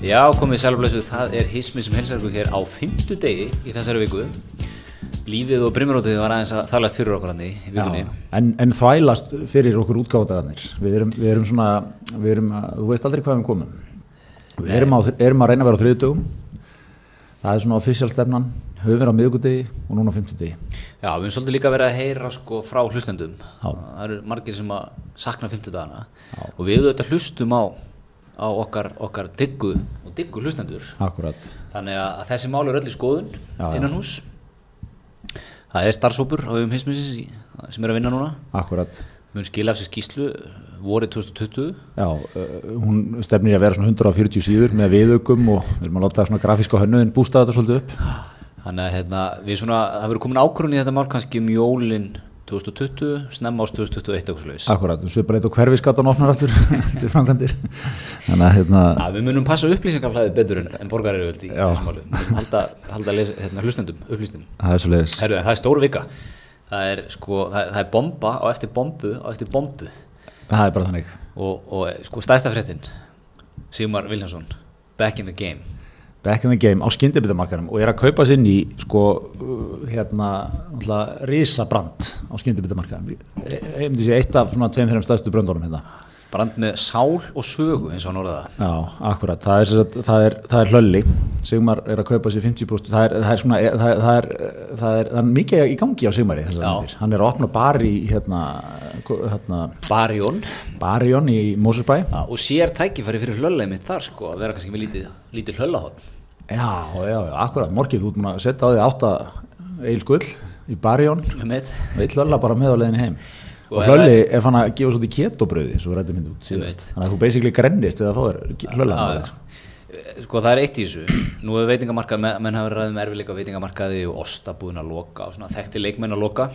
Já, komið sælblössu, það er hismi sem helsar ykkur hér á fymtu degi í þessari viku. Lífið og brimrótið var aðeins að þalast fyrir okkur hann í vikunni. En, en þvælast fyrir okkur útgáðdagarnir. Við erum, við erum svona, við erum, þú veist aldrei hvað við komum. Við erum, á, erum að reyna að vera á þriðdögum. Það er svona official stefnan. Höfum verið á miðugudegi og núna á fymtudegi. Já, við erum svolítið líka verið að heyra sko frá hlustendum. Já. Það eru margir sem að sakna fymtudagana og við auðvitað hlustum á, á okkar, okkar diggu og diggu hlustendur. Akkurat. Þannig að þessi mál er öll í skoðun Já, innan hús. Það er starfsópur á um hismisins sem er að vinna núna. Akkurat. Mun skila af sér skýslu vorið 2020. Já, uh, hún stefnir að vera svona 140 síður með viðaukum og við erum að láta svona grafíska hönnuðin bústa þetta svolítið upp. Þannig að hérna, við svona, það verður komin ákvörðun í þetta mál kannski um jólin 2020, snemma ás 2021 eitthvað slags. Akkurat, svo er bara eitt og hverfiskattan opnar aftur til framkvæmdir. Þannig að hérna, Að við munum passa upplýsingarflæði betur en, en borgarir völdi í Já. þessu máli. Við munum halda, halda les, hérna, hlustendum, upplýstum. það er svolítið. Herru, en það er stóru vika. Það er, sko, það, það er bomba á eftir bombu á eftir bombu. Það er bara þannig. Og, og sko, stæsta fréttin, Sigmar Viljánsson, back in the game. Back in the game á skyndibitamarkarum og er að kaupa sér inn í sko uh, hérna risabrand á skyndibitamarkarum ég myndi sé eitt af svona tveim fyrir stæðstu bröndunum hérna Brand með sál og sögu, eins og hann orðaði það. já, akkurat, það er, það er, það er hlölli. Sigmar er að kaupa sér 50% það er, það er svona, það er, það er, mikið í gangi á Sigmari hann er að opna bar í hérna, hérna Barjón. Barjón í Mósusbæ og sér tækifæri fyrir hlöllaði mitt þar sko að vera kannski með lítið, lítið hlöllahotn já, já, já, akkurat, morgið þú múin að setja á því átta eilskull í Barjón með Hlölla bara með á leiðinni heim Og og Hlölli ef hann að gefa svolítið ketobröði svo rættum hindi út síðast. Þannig að þú basically grennist eða fáður Hlölla með já. sko. Það er eitt í þessu. Nú er veitingamarkað, menn hafa ræðið með erfiðleika á veitingamarkaði og osta búin að loka og svona þekkti leikmenn að loka.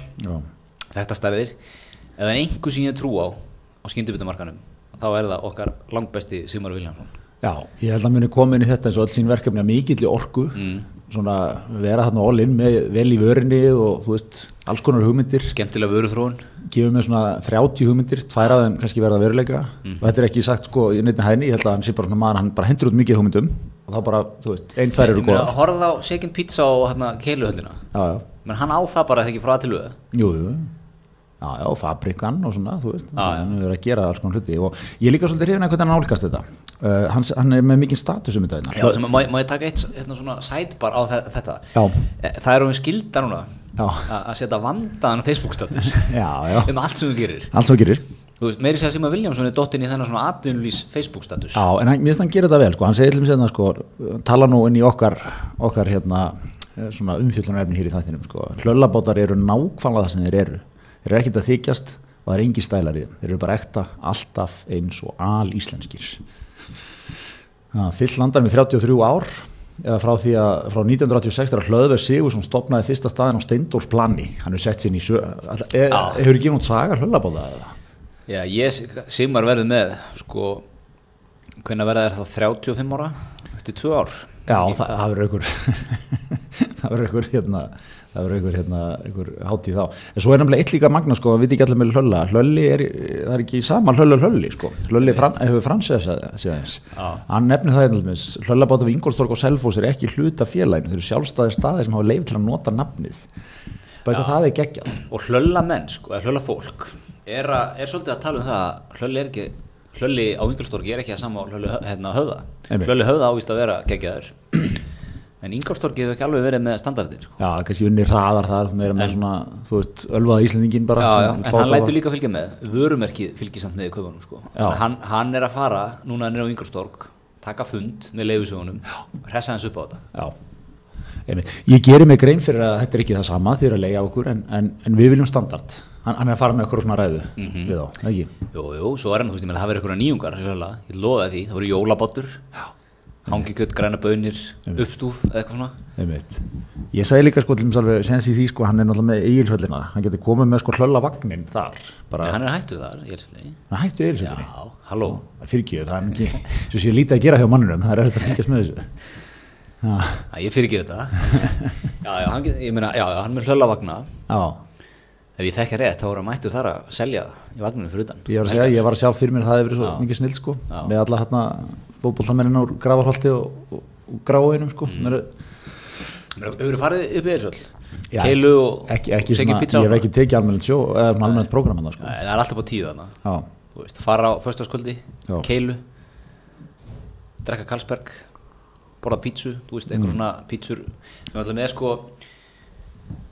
Þetta stærðir ef það er einhver sem ég trú á á skyndubitamarkanum þá er það okkar langbesti Sigmar Viljánsson já, ég held að muni koma inn í þetta eins og öll sín verkefni að mikill orku. Mm. Svona vera þarna all in með vel í vörinni og þú veist, alls konar hugmyndir. Skemmtilega vöruþróun. Gefur með svona 30 hugmyndir, tvær af þeim kannski verða veruleika. Mm. og þetta er ekki sagt sko í neittni hæðni, ég held að hann sé bara svona maður, hann bara hendur út mikið hugmyndum. Og þá bara, þú veist, einn tvær eru góða horfða á Shaken Pizza og hérna keiluhöllina menn hann á það bara þegar ekki frá að til við Jú, jú, já, já, fabrikan og svona, þú veist, Já, já. hann er að gera alls konar hluti og ég líka svolítið hrifin að hvernig hann álgast þetta. Uh, hann, hann er með mikinn status um þetta. Já, hérna. sem, má, ég- má ég taka eitt hérna, svona sidebar á þe- þetta Já. Eh, það er um skilda núna Já. að að setja vandaðan Facebook status Já, já, um allt sem þú gerir allt svo gerir. þú veist, meiri að Sima Viljámsson er dottinn í þennan svona atvinnulís Facebook status Já, en hann, mér finnst hann gera þetta vel, sko, hann segir til mig sérna, sko, tala nú inn í okkar, okkar hérna, eh, svona umfjöllunarefni hér í þættinum, sko. Hlöllabátar eru nákvæmlega það sem þeir eru. Þeir eru ekkert að þykjast og það er engi stælar í þeim. Þeir eru bara ekta, alltaf eins og al íslenskir. Ja, fyllt landan við 33 ár eða frá því að frá 1986 þegar Hlöðver Sigursson stopnaði fyrsta staðin á Steindórsplani hann er sett sinn í all- e, hefur ekki nátt saga hlöllabóða eða? Já, ég, Sigmar verður með sko, hvernig verða þær þá 35 ára? Eftir 2 ár? Já það verður einhver það verður einhver hérna það verður einhver hérna einhver hátíð þá. En svo er nefnilega eitt líka magna sko við viti ekki allir með hlölla. Hlölli er, það er ekki sama hlöllu hlölli sko. Hlölli fran, hefur eins hann nefnir það einhvers hlöllabóta við Ingolstorg og Selfoss er ekki hluta félaginu. Þeir eru sjálfstæðir staðir sem hafa leif til að nota nafnið. Bara eitthvað það er geggjað. Og hlölla menn, sko, hlölla fólk er, að, er svolítið að tala um það að hlölli er ekki hlölli á Ingolstorgi er ekki að sama á hlölli hö- hérna, höfða en Ingolstorgi hefur ekki alveg verið með standardin sko. Já, kannski unni hraðar þar, meira með svona, þú veist, ölvaða Íslandingin bara. já, já, en hann lætur líka fylgja með vörumerkið fylgir samt með í kaupunum sko. Hann, hann er að fara núna nýra á Ingolstorg taka fund með leifisögunum hressa hans upp á þetta Já, einmitt. Ég gerir mig grein fyrir að þetta er ekki það sama því að leiða okkur, en, en, en við viljum standard. Hann, hann er að fara með okkur svona ræðu Mhm. við þá, ekki? jú, jú, svo er hann, þú veist, ég meina, það verður einhverja nýjungar ég það voru jólabátur hangikjöt, græna bönir uppstúf, eða eitthvað svona. Einmitt. Ég segi líka sko til þess að senst í því sko, hann er náttúrulega með eigilhöllina, hann getur komið með sko hlölla vagnin þar, bara, hann er hættuð þar, er svolítið hann hættu eigilhöllinni. Já, halló. Fyrirgjöðu, það er ekki, svo sé ég lítið að gera hjá mannunum, það er eftir að fylgjast með þessu. Já, Já, ég fyrir ekki þetta. Já, já, hann, get- ég meina, já, já, hann er með hlöllavagna já, ef ég þekki rétt þá voru að mættur þar að selja í vagninu fyrir utan. Ég var að segja, ég var að sjá fyrir mér að það hefur verið svo mikið snill sko, Já. með alla hérna fótbollamennin úr gravarholti og, og, og gráinum sko, mm. Þú farið upp í Eilsvöld? Já, Keilu og ekki, ekki svona, pizza ég hef ekki tekið almennilegt sjó, eða svona almennilegt prógram hérna sko. Nei, Það er alltaf á tíu Þú veist, fara á föstaskvöldi, Já. keilu drekka Karlsberg borða pítsu, þú veist, Mm. einhver svona pítsur við erum alltaf með sko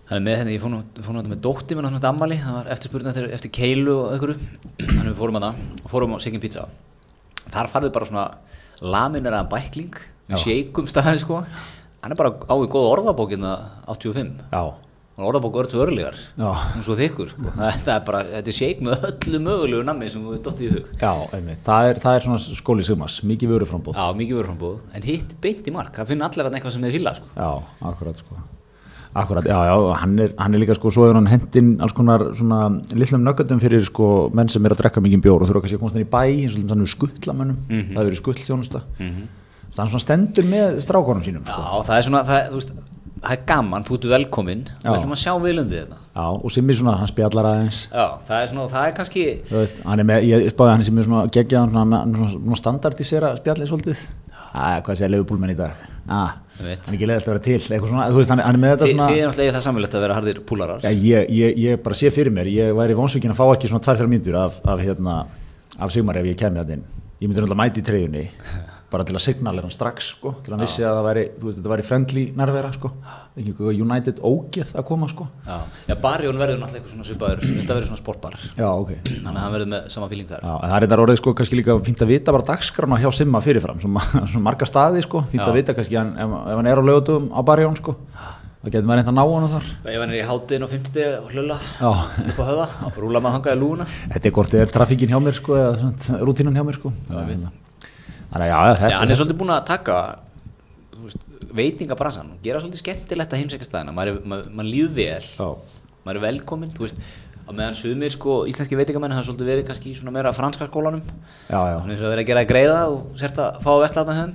hann er með henni, ég fór þetta með dótti minna svona ammali, það var eftirspurning eftir, eftir keilu og einhverju, þannig við fórum að það og fórum á Sigin pizza þar farið bara svona lamineraðan bækling sjeikum staðan sko hann er bara á í góða orðabókina 85 já, og orðabók örtu örlegar Já. hún er svo þykkur sko. það, það er bara, þetta er sheik með öllu mögulegu nammi sem við dottið í hug já, það er, það er svona skóli sigmas, mikið vöruframbóð. En hitt beint í mark, það finnir allir að eitthvað sem þeir fíla, sko. Já, akkurat sko Akkurat, já, já, hann er, hann er líka sko, svo er hann hendinn alls konar svona litlum nöggatum fyrir sko menn sem er að drekka mikið bjór og þurfa kannski að komast inn í bæ eins og þannig skuttlamönnum, það hefur verið skuttþjónusta það er svona stendur með strákonum sínum sko. Já, það er svona, það, þú veist, það er gaman, þú ert velkominn, Já. við ætlum að sjá viðlundið þetta. Já, og Simmi svona, hann spjallar aðeins Já, það er svona, það er kannski, þú veist, hann er með, ég spáði hann sem er svona geggjaðan svona, svona, svona standardisera spjallið svolítið hvað sé leifubúlmenn í dag ah, Ég hann er ekki leiðast að vera til svona, veist, hann, hann er með þetta svona þið er náttúrulega það samvilegt að vera harðir púlarar. Já, ég, ég, ég bara sé fyrir mér, ég væri vonsvíkin að fá ekki svona 2-3 mínútur af, af, hérna, af Sigmar ef ég kemi þetta inn. Ég myndi náttúrulega mæti í treyjunni, bara til að signalera hann strax, sko, til að hann vissi að það væri, veist, þetta væri friendly nærvera, sko, eitthvað United ógeð að koma, sko. Já, já Barjón verður náttúrulega eitthvað svona svipaður, þetta verður svona sportbar, Já, ok. þannig að hann verður með sama fíling þar. Já, það er þetta orðið, sko, kannski líka fínt að vita bara dagskrána hjá Simma fyrirfram, svona, svona marga staði, sko, fínt að Já. vita kannski hann, ef, ef hann er á lögutum á Barjón, sko, þá getur maður reynda að ná hann þar. Ef hann er í hátinn og 50 og hlölla Já. upp á höfða, þá rúla maður hangaði lúna. Þetta er hvort er trafíkin hjá mér, sko, eða rútínan hjá mér, sko. Að- Þannig að já, þetta hann er svolítið búin að taka veitingabransan gera svolítið skemmtilegt að heimsækja staðina. Maður, maður, maður líður vel. Maður er velkominn, þú veist. Á meðan sumir sko, íslenski veitingamenn hafa svolítið verið kannski í svona meira franska skólanum. Svona eins og verið að gera að greiða og sért að fá að vestlaðna þeim.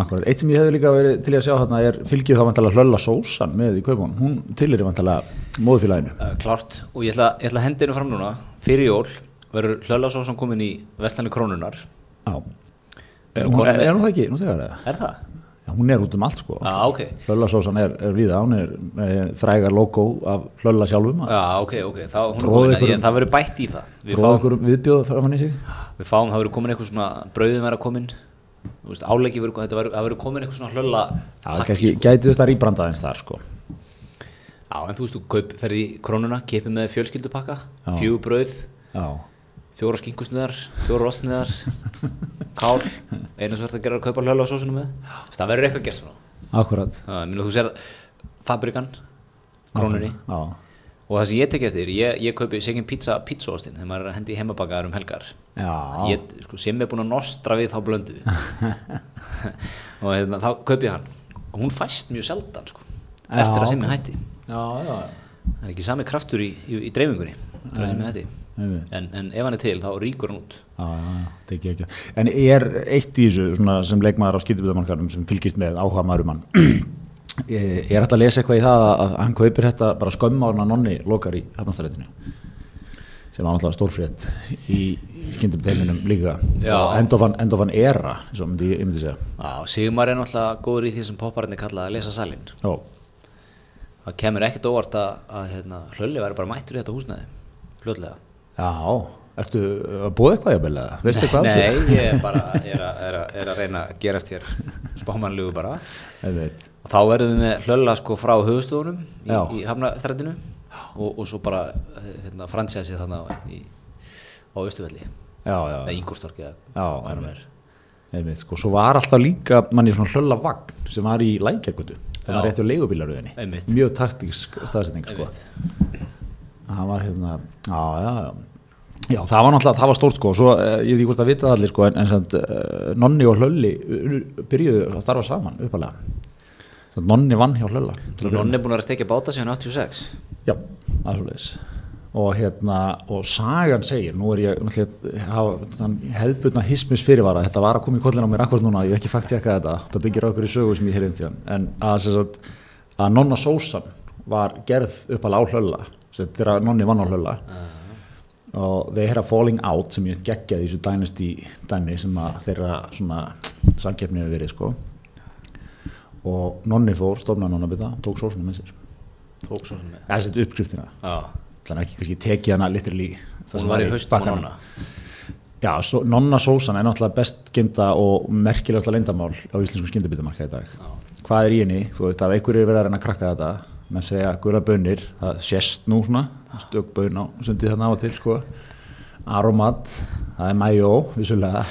Akkurat. Eitt sem ég hefði líka verið til að sjá þarna er fylgið þá vantalega hlölla sósan með í kaupunum. Hún tilir vantalega móðufélaginu. uh, klárt, og ég ætla, ég ætla að hendi hennu fram núna. Fyrir jól verður hlölasósan komin í vestlanu krónunar Já. Er Er, hún komin er, er hún það ekki, nú þegar það? er það? Já, hún er út um allt sko. Já, ok, Hlölla sósan er, er viða, hún er með frægar logo af hlölla sjálfum. já, ok, ok þá, hún er Tróðu komin, einhverjum- ég, það verður bætt í það við Tróð fáum, okkur viðbjóð framan í sig. við fáum, það verður komin eitthvað svona brauðin verður komin þú veist, áleggi verður, það verður komin eitthvað svona hlölla kannski sko. gæti þetta rýbranda eins þar sko. Já, en þú veist, þú ferði í krónuna, kepið með fjölskyldupakka, Já. fjögur brauð, Já. Fjóra skinkusniðar, fjóra rostniðar, kál, einu sem verður að gera að kaupa hlöla á sósunum með. Þess, það verður eitthvað gert svona. Akkurat. Það, minna, þú sér fabrikan, krónunni, og það sem ég tek eftir, ég, ég kaupi segin pizza pizzaostinn þegar maður er að hendi heimabakaðar um helgar. Ég, sko, sem er búin að nostra við þá blöndu. og hérna, þá kaupi ég hann. Og hún fæst mjög sjaldan, sko, eftir að sem ok. hætti. Já, já. Það er ekki sami kraftur í, í, í dreifingunni, eftir að sem hætti. En, en ef hann er til, þá ríkur hann út. Já, já, það ekki. En er eitt í þessu svona, sem leikmaður á skýtubíðamarkarum sem fylgist með áhuga maður um hann er þetta að lesa eitthvað í það að, hann kaupir þetta bara skömm á hann að nonni lokar í hafnastrætinu sem var náttúrulega stórfrétt í skyndumteiminum líka og endofan, endofan era svo myndi ég, ég myndi segja Já, Sigmar er náttúrulega góður í því sem poppararnir kalla að lesa salin. Já, Það kemur ekkert óvart að, að hérna, hlölli væri bara mættur í þetta húsnæði, hljóðlega. Já ertu að búa eitthvað jafnvel eða veistu eitthvað af þessu? Nei, ég er bara er að, er, að, er að reyna að gerast hér spámanlegu bara. Ég. Og þá verðum við með hlölla sko frá höfustofunum í, í hafnastrætinu og, og svo bara hérna, fransjæsi þannig á, í, á Östuvelli, eða hvað. Einmitt, sko, svo var alltaf líka manni svona hlölla vagn sem var í lækjargötu þannig Já. að rétti á leigubílaröðinni mjög taktísk staðsetning sko. Það var hérna já, já, já já, það var náttúrulega, það var stórt sko. Svo, eh, ég veit ekki hvort að vita allir sko en, en samt, uh, Nonni og Hlölli uh, byrjuðu að starfa saman uppalega Svo Nonni vann hjá Hlölla. Að Nonni er búin að vera að stekja báta síðan 86. Já, aðsvoleiðis og hérna, og sagan segir nú er ég, náttúrulega, hefðbundna hismis fyrirvara, þetta var að koma í kollin á mér akkur núna, ég hef ekki fakt tjekka þetta það byggir okkur í sögu sem ég heyrði um tíðan en að, sagt, að nonna sósan var gerð uppalega á hlölla þetta er að nonni vann á hlölla og they had a falling out sem ég geggjaði í þessu dynasty dæmi sem að þeirra svona samkeppni hefur verið sko. Og nonni fór, stofnaði nonnabita tók sósuna með sér. Tók sem með eða sett uppskriftina. Já, þannig ekki kannski tekið hana literally það sem hún var í í nonna. Já, svo, nonna sósan er náttúrulega best gemda og merkilegasta leyndamál á íslenskum skyndibitamarka í dag. Hvað er í henni? Þú veist, ef einhverju er verið að reyna að krakka þetta, menn segja gula bönir, það sést nú svona, stök bön á sundið þarna á til, sko. Aromat, það er mæjó, vissulega.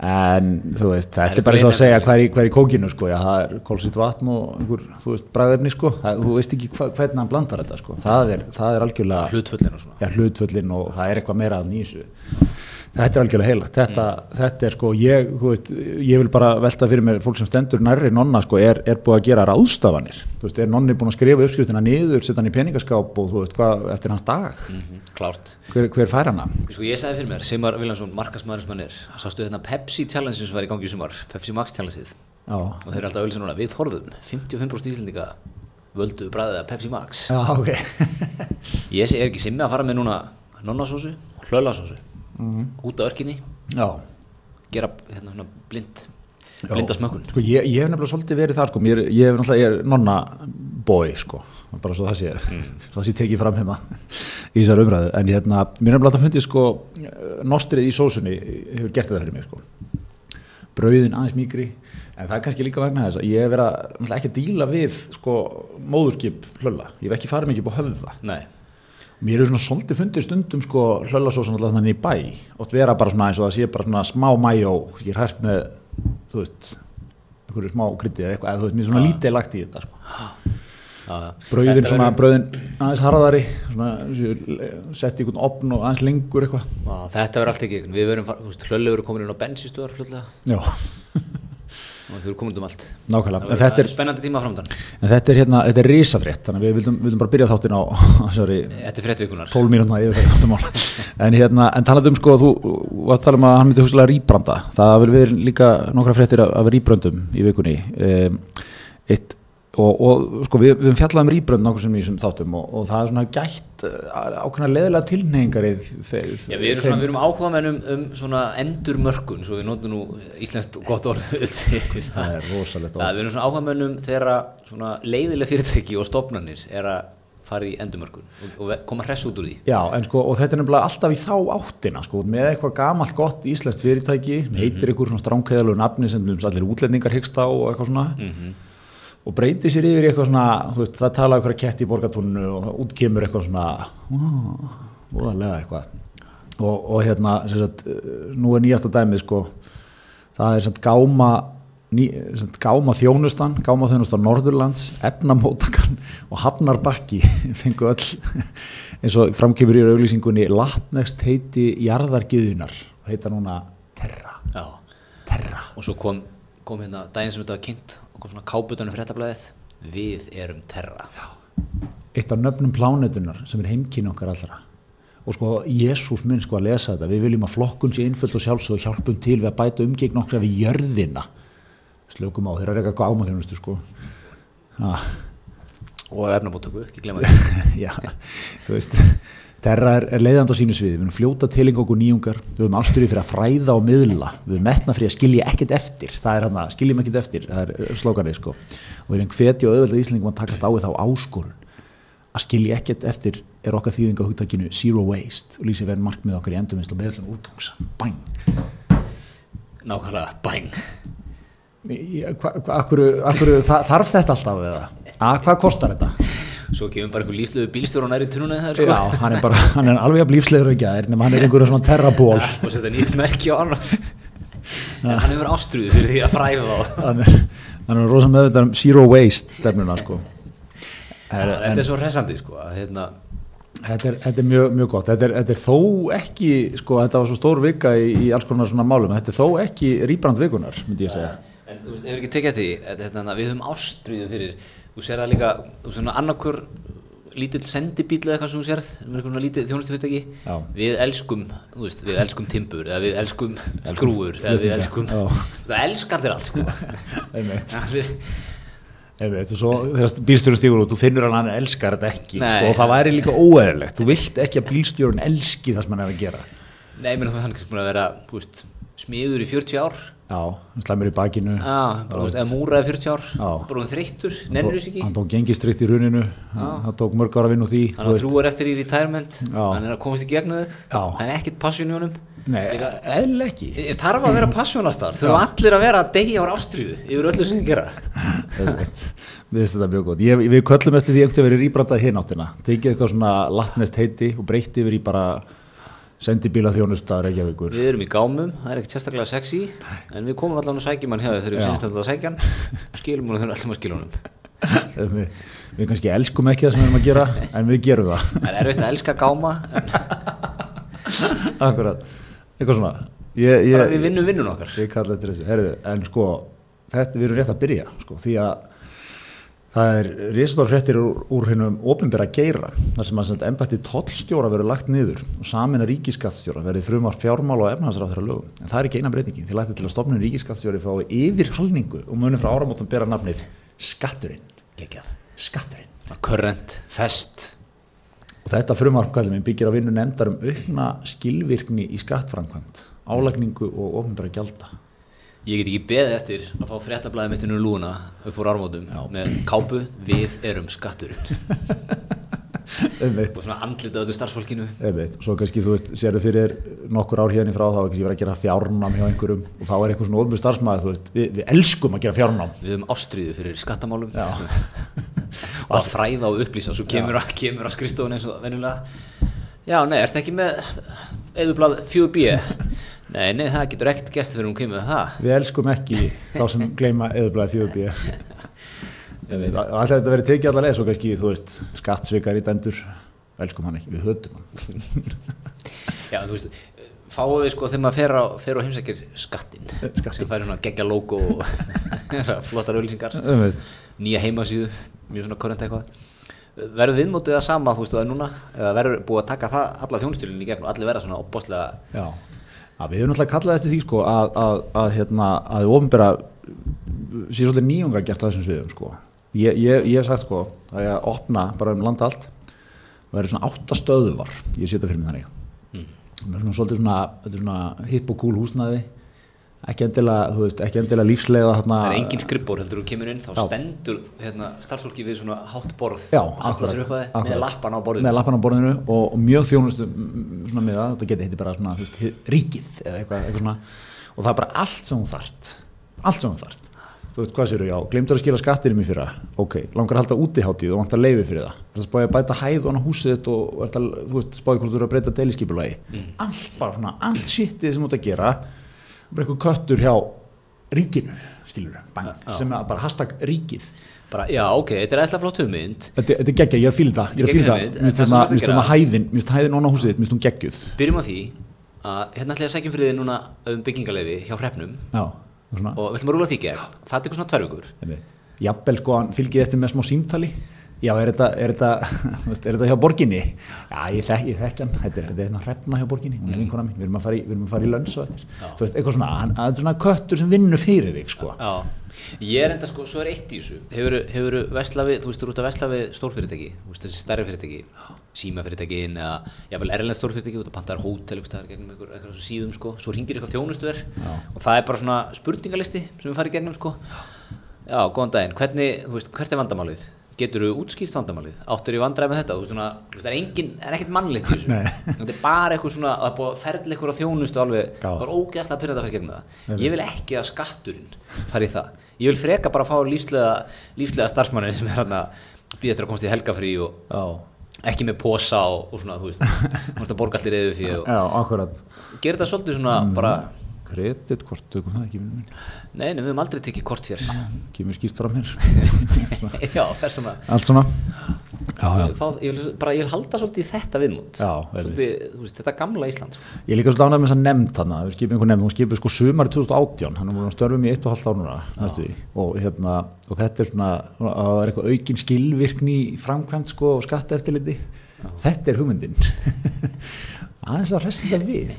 En þú veist, þetta er er bara eins og að segja hvað er, í- hvað er í kókinu, sko. Já, það er kólsitt vatn og einhver, þú veist, bræðefni, sko. Það, þú veist ekki hva, hvernig hann blandar þetta, sko. Það er, það er algjörlega hlutfullin og svona ja, hlutföllin og það er eitthvað meira að nýsu þetta er algjörlega heilagt. Þetta, þetta er sko, ég, þú veit, ég vil bara velta fyrir mér fólk sem stendur nærri nonna sko, er, er búið að gera ráðstafanir. Þú veist, er nonni búin að skrifa uppskriftina niður setja hann í peningaskáp og þú veist hvað eftir hans dag, mm klárt. Hver, hver fær hana? Sko ég sagði fyrir mér, Sigmar Viljánsson, markasmaður sem hann er Sástu þetta Pepsi Challenge sem var í gangi í sumar Pepsi Max Challenge-ið. Já, Og þeir eru alltaf auðvitað núna, við þorðum 55% íslendinga völdu bræðið að Pepsi Max. Já, ok. Ég er ekki simmi að fara með núna nonnasósu, hlölasósu út á örkinni, já, gera hérna blind Já. blinda smökkun. Sko ég, ég hef nefnilega svolítið verið þar sko, ég hef náttúrulega, ég er nonna boy sko, bara svo það sé svo það sé tekið fram hérna í þessar umræðu, en hérna, mér nefnilega að fundið sko, nostrið í sósunni hefur gert þetta fyrir mig sko. Brauðin aðeins mýgri, en það er kannski líka vegna þess að ég hef verið að, ekki að díla við sko móðurskip hlölla ég hef ekki farið mikið á höfða. Nei, Mér er svona svolítið fundið stundum sko hlöllasósan alltaf þannig í bæ. Oft vera bara svona eins og það sé bara svona smá mæjó ég er hært með, þú veist einhverju smá krytti eða eitthvað eða þú veist, mér er svona lítið lagt í þetta sko. Já, já. brauðin svona, verður- brauðin aðeins harðari svona, sett í einhvern opn og aðeins lengur eitthvað. Já, þetta verður allt ekki, við veist, hlölu verður komin inn á bensistöðar fljótlega. Já, og þau eru komin út um allt. Nákvæmlega, þetta er, spennandi tíma framdann en þetta er hérna, þetta er risafrétt þannig að við vildum, vildum bara byrja þáttin á sorry, Þetta er fréttvíkunar 12 mínútna yfir þetta þáttumál. En hérna, en talað um sko þú varst að tala um að hann myndi hugsalega rýbranda. Það vil við líka nokkra fréttir af, af rýbröndum í vikunni. Um, eitt og, og sko við, við höfum fjallað um rýbrönd nokkur sem í þessum þáttum og, og það er svona gætt uh, ákveðna leðilega tilneyingar í þe- Já, við erum, við erum áhuga um, um svona endurmörkun, svo við notum nú íslenskt gott orð. Það er rosalegt Það, við erum svona áhuga um þegar svona leiðileg fyrirtæki og stofnanir er að fara í endurmörkun og, koma hress út úr því. Já, en sko, og þetta er nefnilega alltaf í þá áttina, sko, með eitthvað gamalt gott íslenskt fyrirtæki, heitir ykkur svona stránkæðalegu nafni sem allir útlendingar hyggst á og eitthvað svona, og breytir sér yfir eitthvað svona, veist, það tala ykkur að ketti í borgatúninu og það útkemur eitthvað svona, óðarlega eitthvað. Og, og hérna, sagt, nú er nýjasta dæmið, sko, það er sagt gáma, ný, sagt, gáma þjónustan, gáma þjónustan Norðurlands, efnamótakan og hafnarbakki fengu öll eins og framkemur í auglýsingunni latnest heiti jarðargiðunar og heita núna Terra. Já. Terra. Og svo kom, kom hérna daginn sem þetta var kynnt kom svona káputunum fréttablaðið. Við erum terra. Já. Eitt af nöfnum plánetunar sem er heimkynni okkar allra. Og sko, Jésús minn sko að lesa þetta, við viljum að flokkun sé innföld og sjálfsög hjálpum til við að bæta umgegn okkar við jörðina. Slökum á, þeirra er eitthvað ámaþjónustu sko. Já. Og efnabóttöku, ekki glemma því. Já, þú veist Terra er, er leiðand á sínu sviði, við erum fljóta tiling okkur nýjungar, við höfum ástyrði fyrir að fræða og miðla, við höfum metna fyrir að skilja ekkert eftir, það er hann að skiljum ekkert eftir. Það er slókanið sko. Og við erum hveti og auðvitað íslendingum að takast á við þá áskorun. Að skilja ekkert eftir er okkar þýðing á hugtakinu zero waste og lýsi verið markmið okkar í endurvinnslu og meðlum úrgangs, bang Nákvæmlega, bang. Í- hva, hva, akkur, akkur, þa- þarf þetta alltaf eða? Að, hvað kostar þetta? Svo kemur bara einhver lífslegu bílstjóra nær í tunnuna það sko. Já, hann er bara, hann er alveg að blífslegur ekki að er, nema hann er einhverja svona terraból og setja nýtt merki á hann. en hann hefur ástruðu fyrir því að fræða þá. hann er, hann er rosa meðvitað um zero waste stefnuna sko. er, Þetta er svo hressandi sko. að Hérna, þetta, er, þetta er mjög, mjög gott þetta er, þetta er þó ekki sko, þetta var svo stór vika í, í alls konar svona málum þetta er þó ekki rýbrand vikunar myndi ég segja en þú veist, hefur ekki tekið eftir því þetta, þetta, við höfum ástruðu fyrir þú sér það líka, þú svona annarkur lítill sendibíl eða eitthvað sem þú sérð með svona lítið þjónustu fyrirtæki Já. við elskum, þú veist, við elskum timbur eða við elskum skrúfur eða við elskum, það elskar þér allt sko Einmitt. Einmitt, og svo þegar bílstjórun stígur út, þú finnur hann að hann elskar þetta ekki Nei. sko, og það væri líka óeðlilegt þú vilt ekki að bílstjórun elski það sem hann er að gera Nei, menn hann er kannski búin að vera, þú veist, smiður í 40 ár já, hann slæmur í bakinu. Já, bara, þú veist, eða múraði 40 ár hún þreyttur, nennir þessu ekki. hann tók gengistrikt í runinu. Hann hann tók mörg ára að vinna úr því Hann er eftir í retirement. Já. Hann er að komast í gegnum þig. Það er ekkert passion í honum. Nei, eðlilega ekki. Ég þarf að vera passionastar. Þau eru allir að vera deyja ára ástriðu Yfir öllu sem þið gera. Við veist þetta mjög gott. Ég, við köllum eftir því einhvern veginn rýbrandað hináttina. Tekið eitthvað svona latnest heiti og breytti yfir í bara sendibíla þjónusta Reykjavíkur. Við erum í gámum, það er ekkert sérstaklega sexy En við komum allan að sækjum hann hjá þau Þegar við finnst þetta að sækja hann og Skilum hann þegar allir maður skilum hann við, við kannski elskum ekki það sem við erum að gera, en við gerum það. Það er erfitt að elska gáma en Akkurat. Eitthvað svona. Ég, bara við ég, vinnum vinnun okkar ég. Herðu, en sko, þetta við erum rétt að byrja, sko, því að það er risastór fréttir úr, úr hennum ofinbera geira, þar sem að embætti tollstjóra verður lagt niður og samin að ríkiskattstjóra verði frumar fjármál og efnahansráð lögum. En það er ekki eina breytingin, því lagti til að stopnum ríkiskattstjóri fái yfirhalningu og munið frá áramótum bera nafnið skatturinn. Gekjað Skatturinn. Current, fest Og þetta við byggir á vinnu nefndar um aukna skilvirkni í skattframkvæmt, álagningu og ofinbera gjalda. Ég get ekki beðið eftir að fá fréttablaðið mitt innur lúna upp úr ármótum með kápu Við erum skatturinn. Og svona andlitað öllu starfsfólkinu. Og svo kannski þú veist, sérðu fyrir nokkur ár hérna frá þá kannski verið að gera fjárnám hjá einhverjum. Og þá er eitthvað svona ofnbjörn veist, við, við elskum að gera fjárnám. Við höfum ástríðu fyrir skattamálum. Og að fræða og upplýsa svo kemur, kemur að skrifstofun eins og venjulega. Já, nei, ertu ekki með eðublað 4B? Nei, nei, það getur ekkert gest fyrir kemur með það. Við elskum ekki þá sem gleyma eðublaði fjögubí. Alltaf þetta verið tekið allar leið, svo kannski, þú veist, skattsvikar í dæmdur, elskum hann ekki, við höfum hann. Já, þú veist, fáum við sko þegar maður fer á, á heimsækir skattin sem færi svona geggja logo og flottar auðlýsingar Einmitt. nýja heimasíðu, mjög svona korrent eitthvað. Verður viðmótið það sama, þú veist, það er núna? Eða verður búið að taka það alla þjónstýrlinni í gegn og allir verða svona opbáslega Já, að við höfum náttúrulega kallað eftir því sko að, að, að, hérna, að við ofinbera sé svolítið nýjunga gert á þessum sviðum sko. Ég, ég, ég hef sagt sko að ég að opna bara um landa allt og verður svona átta stöðuvar, ég setja fyrir mig þannig. mm. Með svona svolítið svona, er svona hipp og cool húsnaði, ekki endilega, þú veist, ekki endilega lífslega þarna. það er engin skrippbór heldur þú kemur inn þá Já. stendur hérna, starfsfólki við svona hátt borð. Alltaf sér upp að þið með lappan á borðinu. Með lappan á borðinu og, og mjög þjónustu mm, svona með það, þetta geti heiti bara svona, þú veist, ríkið eða eitthvað, eitthvað svona. Og það er bara allt sem hún þart allt sem hún þart þú veist hvað sér já, glemdur að skila skattinum í fyrra. Ok, langar að halda útiháttíð og vantar leiði fyrir það. Það spáði að bæta hæð og húsið þitt og að, þú veist, spáði hvort þú eru að breyta deiliskypulagi allt bara svona, allt shitið sem þú ert að gera bara eitthvað köttur hjá ríkinu, skilur bang, Já. sem er bara hashtag ríkið. Bara, já, ok, þetta er eitthvað flott hugmynd. Þetta, þetta er geggja, ég er að fýla það, ég er að fýla þetta, minnst gera- þetta hæðin, minnst hæðin onna húsið þitt, minnst hún geggjuð. byrjum á því að hérna ætla ég að sækjum fyrir þið núna um byggingarleifi hjá hreppnum Já, og við ætlum að rúla því gegn. Það tekur svona tvær vikur. Jafnvel sko, hann fylgið eftir með smá símtali, já, er þetta, er þetta, veist, er þetta hjá borginni? Já, ég þekk, ég þekk hann, þetta er, þetta er hérna hrefna hjá borginni, hún er vinkona mín, við erum að fara í, við erum að fara í lönns og eftir. Þú veist, eitthvað svona, hann, það er svona köttur sem vinnur fyrir þig, sko. Já, ég er enda sko, svo er eitt í þessu. Hefur, hefur vesla við, þú veist, þú ert að vesla við stórfyrirtæki, þú veist, þessi stærri fyrirtæki símafyrirtækin eða jafnvel erlend stórfyrirtæki, þú að pantaðar hótel eitthvað sko, eitthvað við farið gegnum, sko. Já, góðan daginn, hvernig, þú veist, hvert er vandamálið? Getur þú útskýrt vandamálið? Áttur í vandræði með þetta? Þú veist, svona, það er engin, það er ekkert mannlegt í þessu Nei. Þetta er bara eitthvað svona, það er búið að ferðla eitthvað á þjónustu alveg, Já. það er ógeðslega pyrrað að fara gegnum það Ég vil ekki að skatturinn fari í það Ég vil freka bara að fá lífslega, lífslega starfsmannin sem er hérna býða eftir að komast í helgafrí og Já, ekki með posa og, og svona, þú veist, þú veist að borga allir eða fyrir já, akkurat. gera þetta svolítið svona bara, Kreditkort, tökum það ekki, vinnur minn. nei, við höfum aldrei tekið kort hér Kemur skýrt fram hér. Já, þess vegna Allt svona. Já, já. fá, ég, vil, bara, ég vil halda svolítið þetta svolítið, veist, þetta gamla Ísland sko. Ég líka svo dánað með þess að nefnd þarna, við skipum einhver nefnd, hún skipum sko sumari 2018, hann er búin að störfum í eitt og halvt ár núna, næstu því, og hérna, og þetta er svona, það er eitthvað aukin skilvirkni framkvæmt sko og skatta eftirliti, þetta er hugmyndin, aðeins að resta við,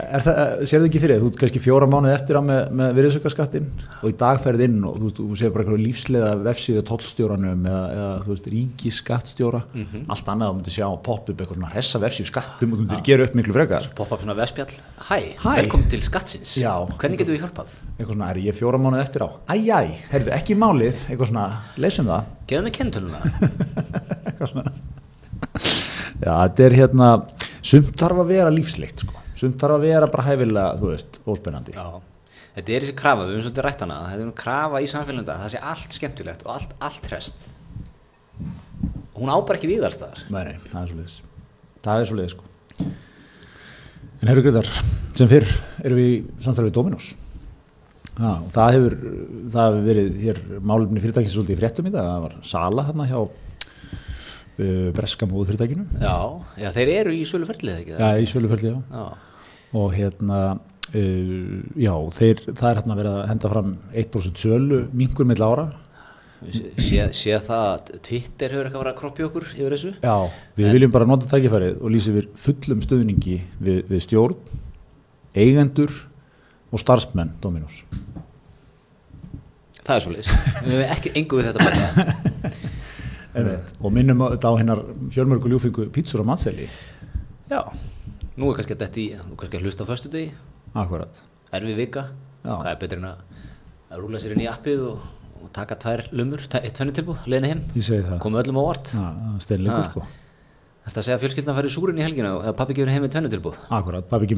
Er það, sér þið ekki fyrir þú ert kannski fjóra mánuði eftir á með, með virðisaukaskattin og í dag ferð inn og þú, þú sér bara eitthvað lífslega vefsíðu tollstjóranum eða, eða þú veist, ríki skattstjóra allt annað, þú myndir sjá pop-up eitthvað svona hressa vefsíðu skatt, þú myndir gera upp miklu frekar. Poppa upp svona vespjall Hæ, Hæ. velkomin til skattsins. Já. Hvernig getum við hjálpað? eitthvað svona, er ég fjóra mánuði eftir á? Æjæ, heyrðu, ekki málið. Já, þetta er hérna sumt þarf að vera lífsleikt sko. sumt þarf að vera bara hæfilega, þú veist, óspennandi. Já. Þetta er þessi krafa, við höfum svolítið rætt hana Þetta er um krafa í samfélagunda, það sé allt skemmtilegt og allt, allt rest Hún á bara ekki við alls þar Nei, nei, það er svo leiðis Það er svo leiðis sko. En herru Greitar, sem fyrr erum við í samstæðu við Dominos. Já, og það hefur, það hefur verið hér málefni fyrirtækis svolítið í fréttum í dag, það var sala þarna hjá breska móðu fyrirtækinu Já, já, þeir eru í sölu ferlið ekki Já, í söluferli, já já. og hérna uh, já, þeir, það er hérna verið að henda fram 1% sölu mingur mill ára Sé, sé það að Twitter hefur eitthvað verið að kroppi okkur yfir þessu Já, við viljum bara nota tækifærið og lýsa yfir fullum stöðningi við, við stjórn, eigendur og starfsmenn Dominos. Það er svo leys Við hefum ekki engu við þetta bara. Og minnum þetta á hennar fjölmörgu ljúfingu pítsur og matseli. Já, nú er kannski þetta í Nú er kannski að hlusta á föstu degi Akkurat. Erfið vika Já. Hvað er betur en að, að rúla sér inn í appið og, og taka tvær lumur, eitt tvennu tilbúð, leiðina heim Ég segi það. Komið öllum á vart Steinleikur sko. Þetta að segja að fjölskyldan færi súrin í helgina og að pappi gefur heim með tvennu tilbúð Akkurat, pabbi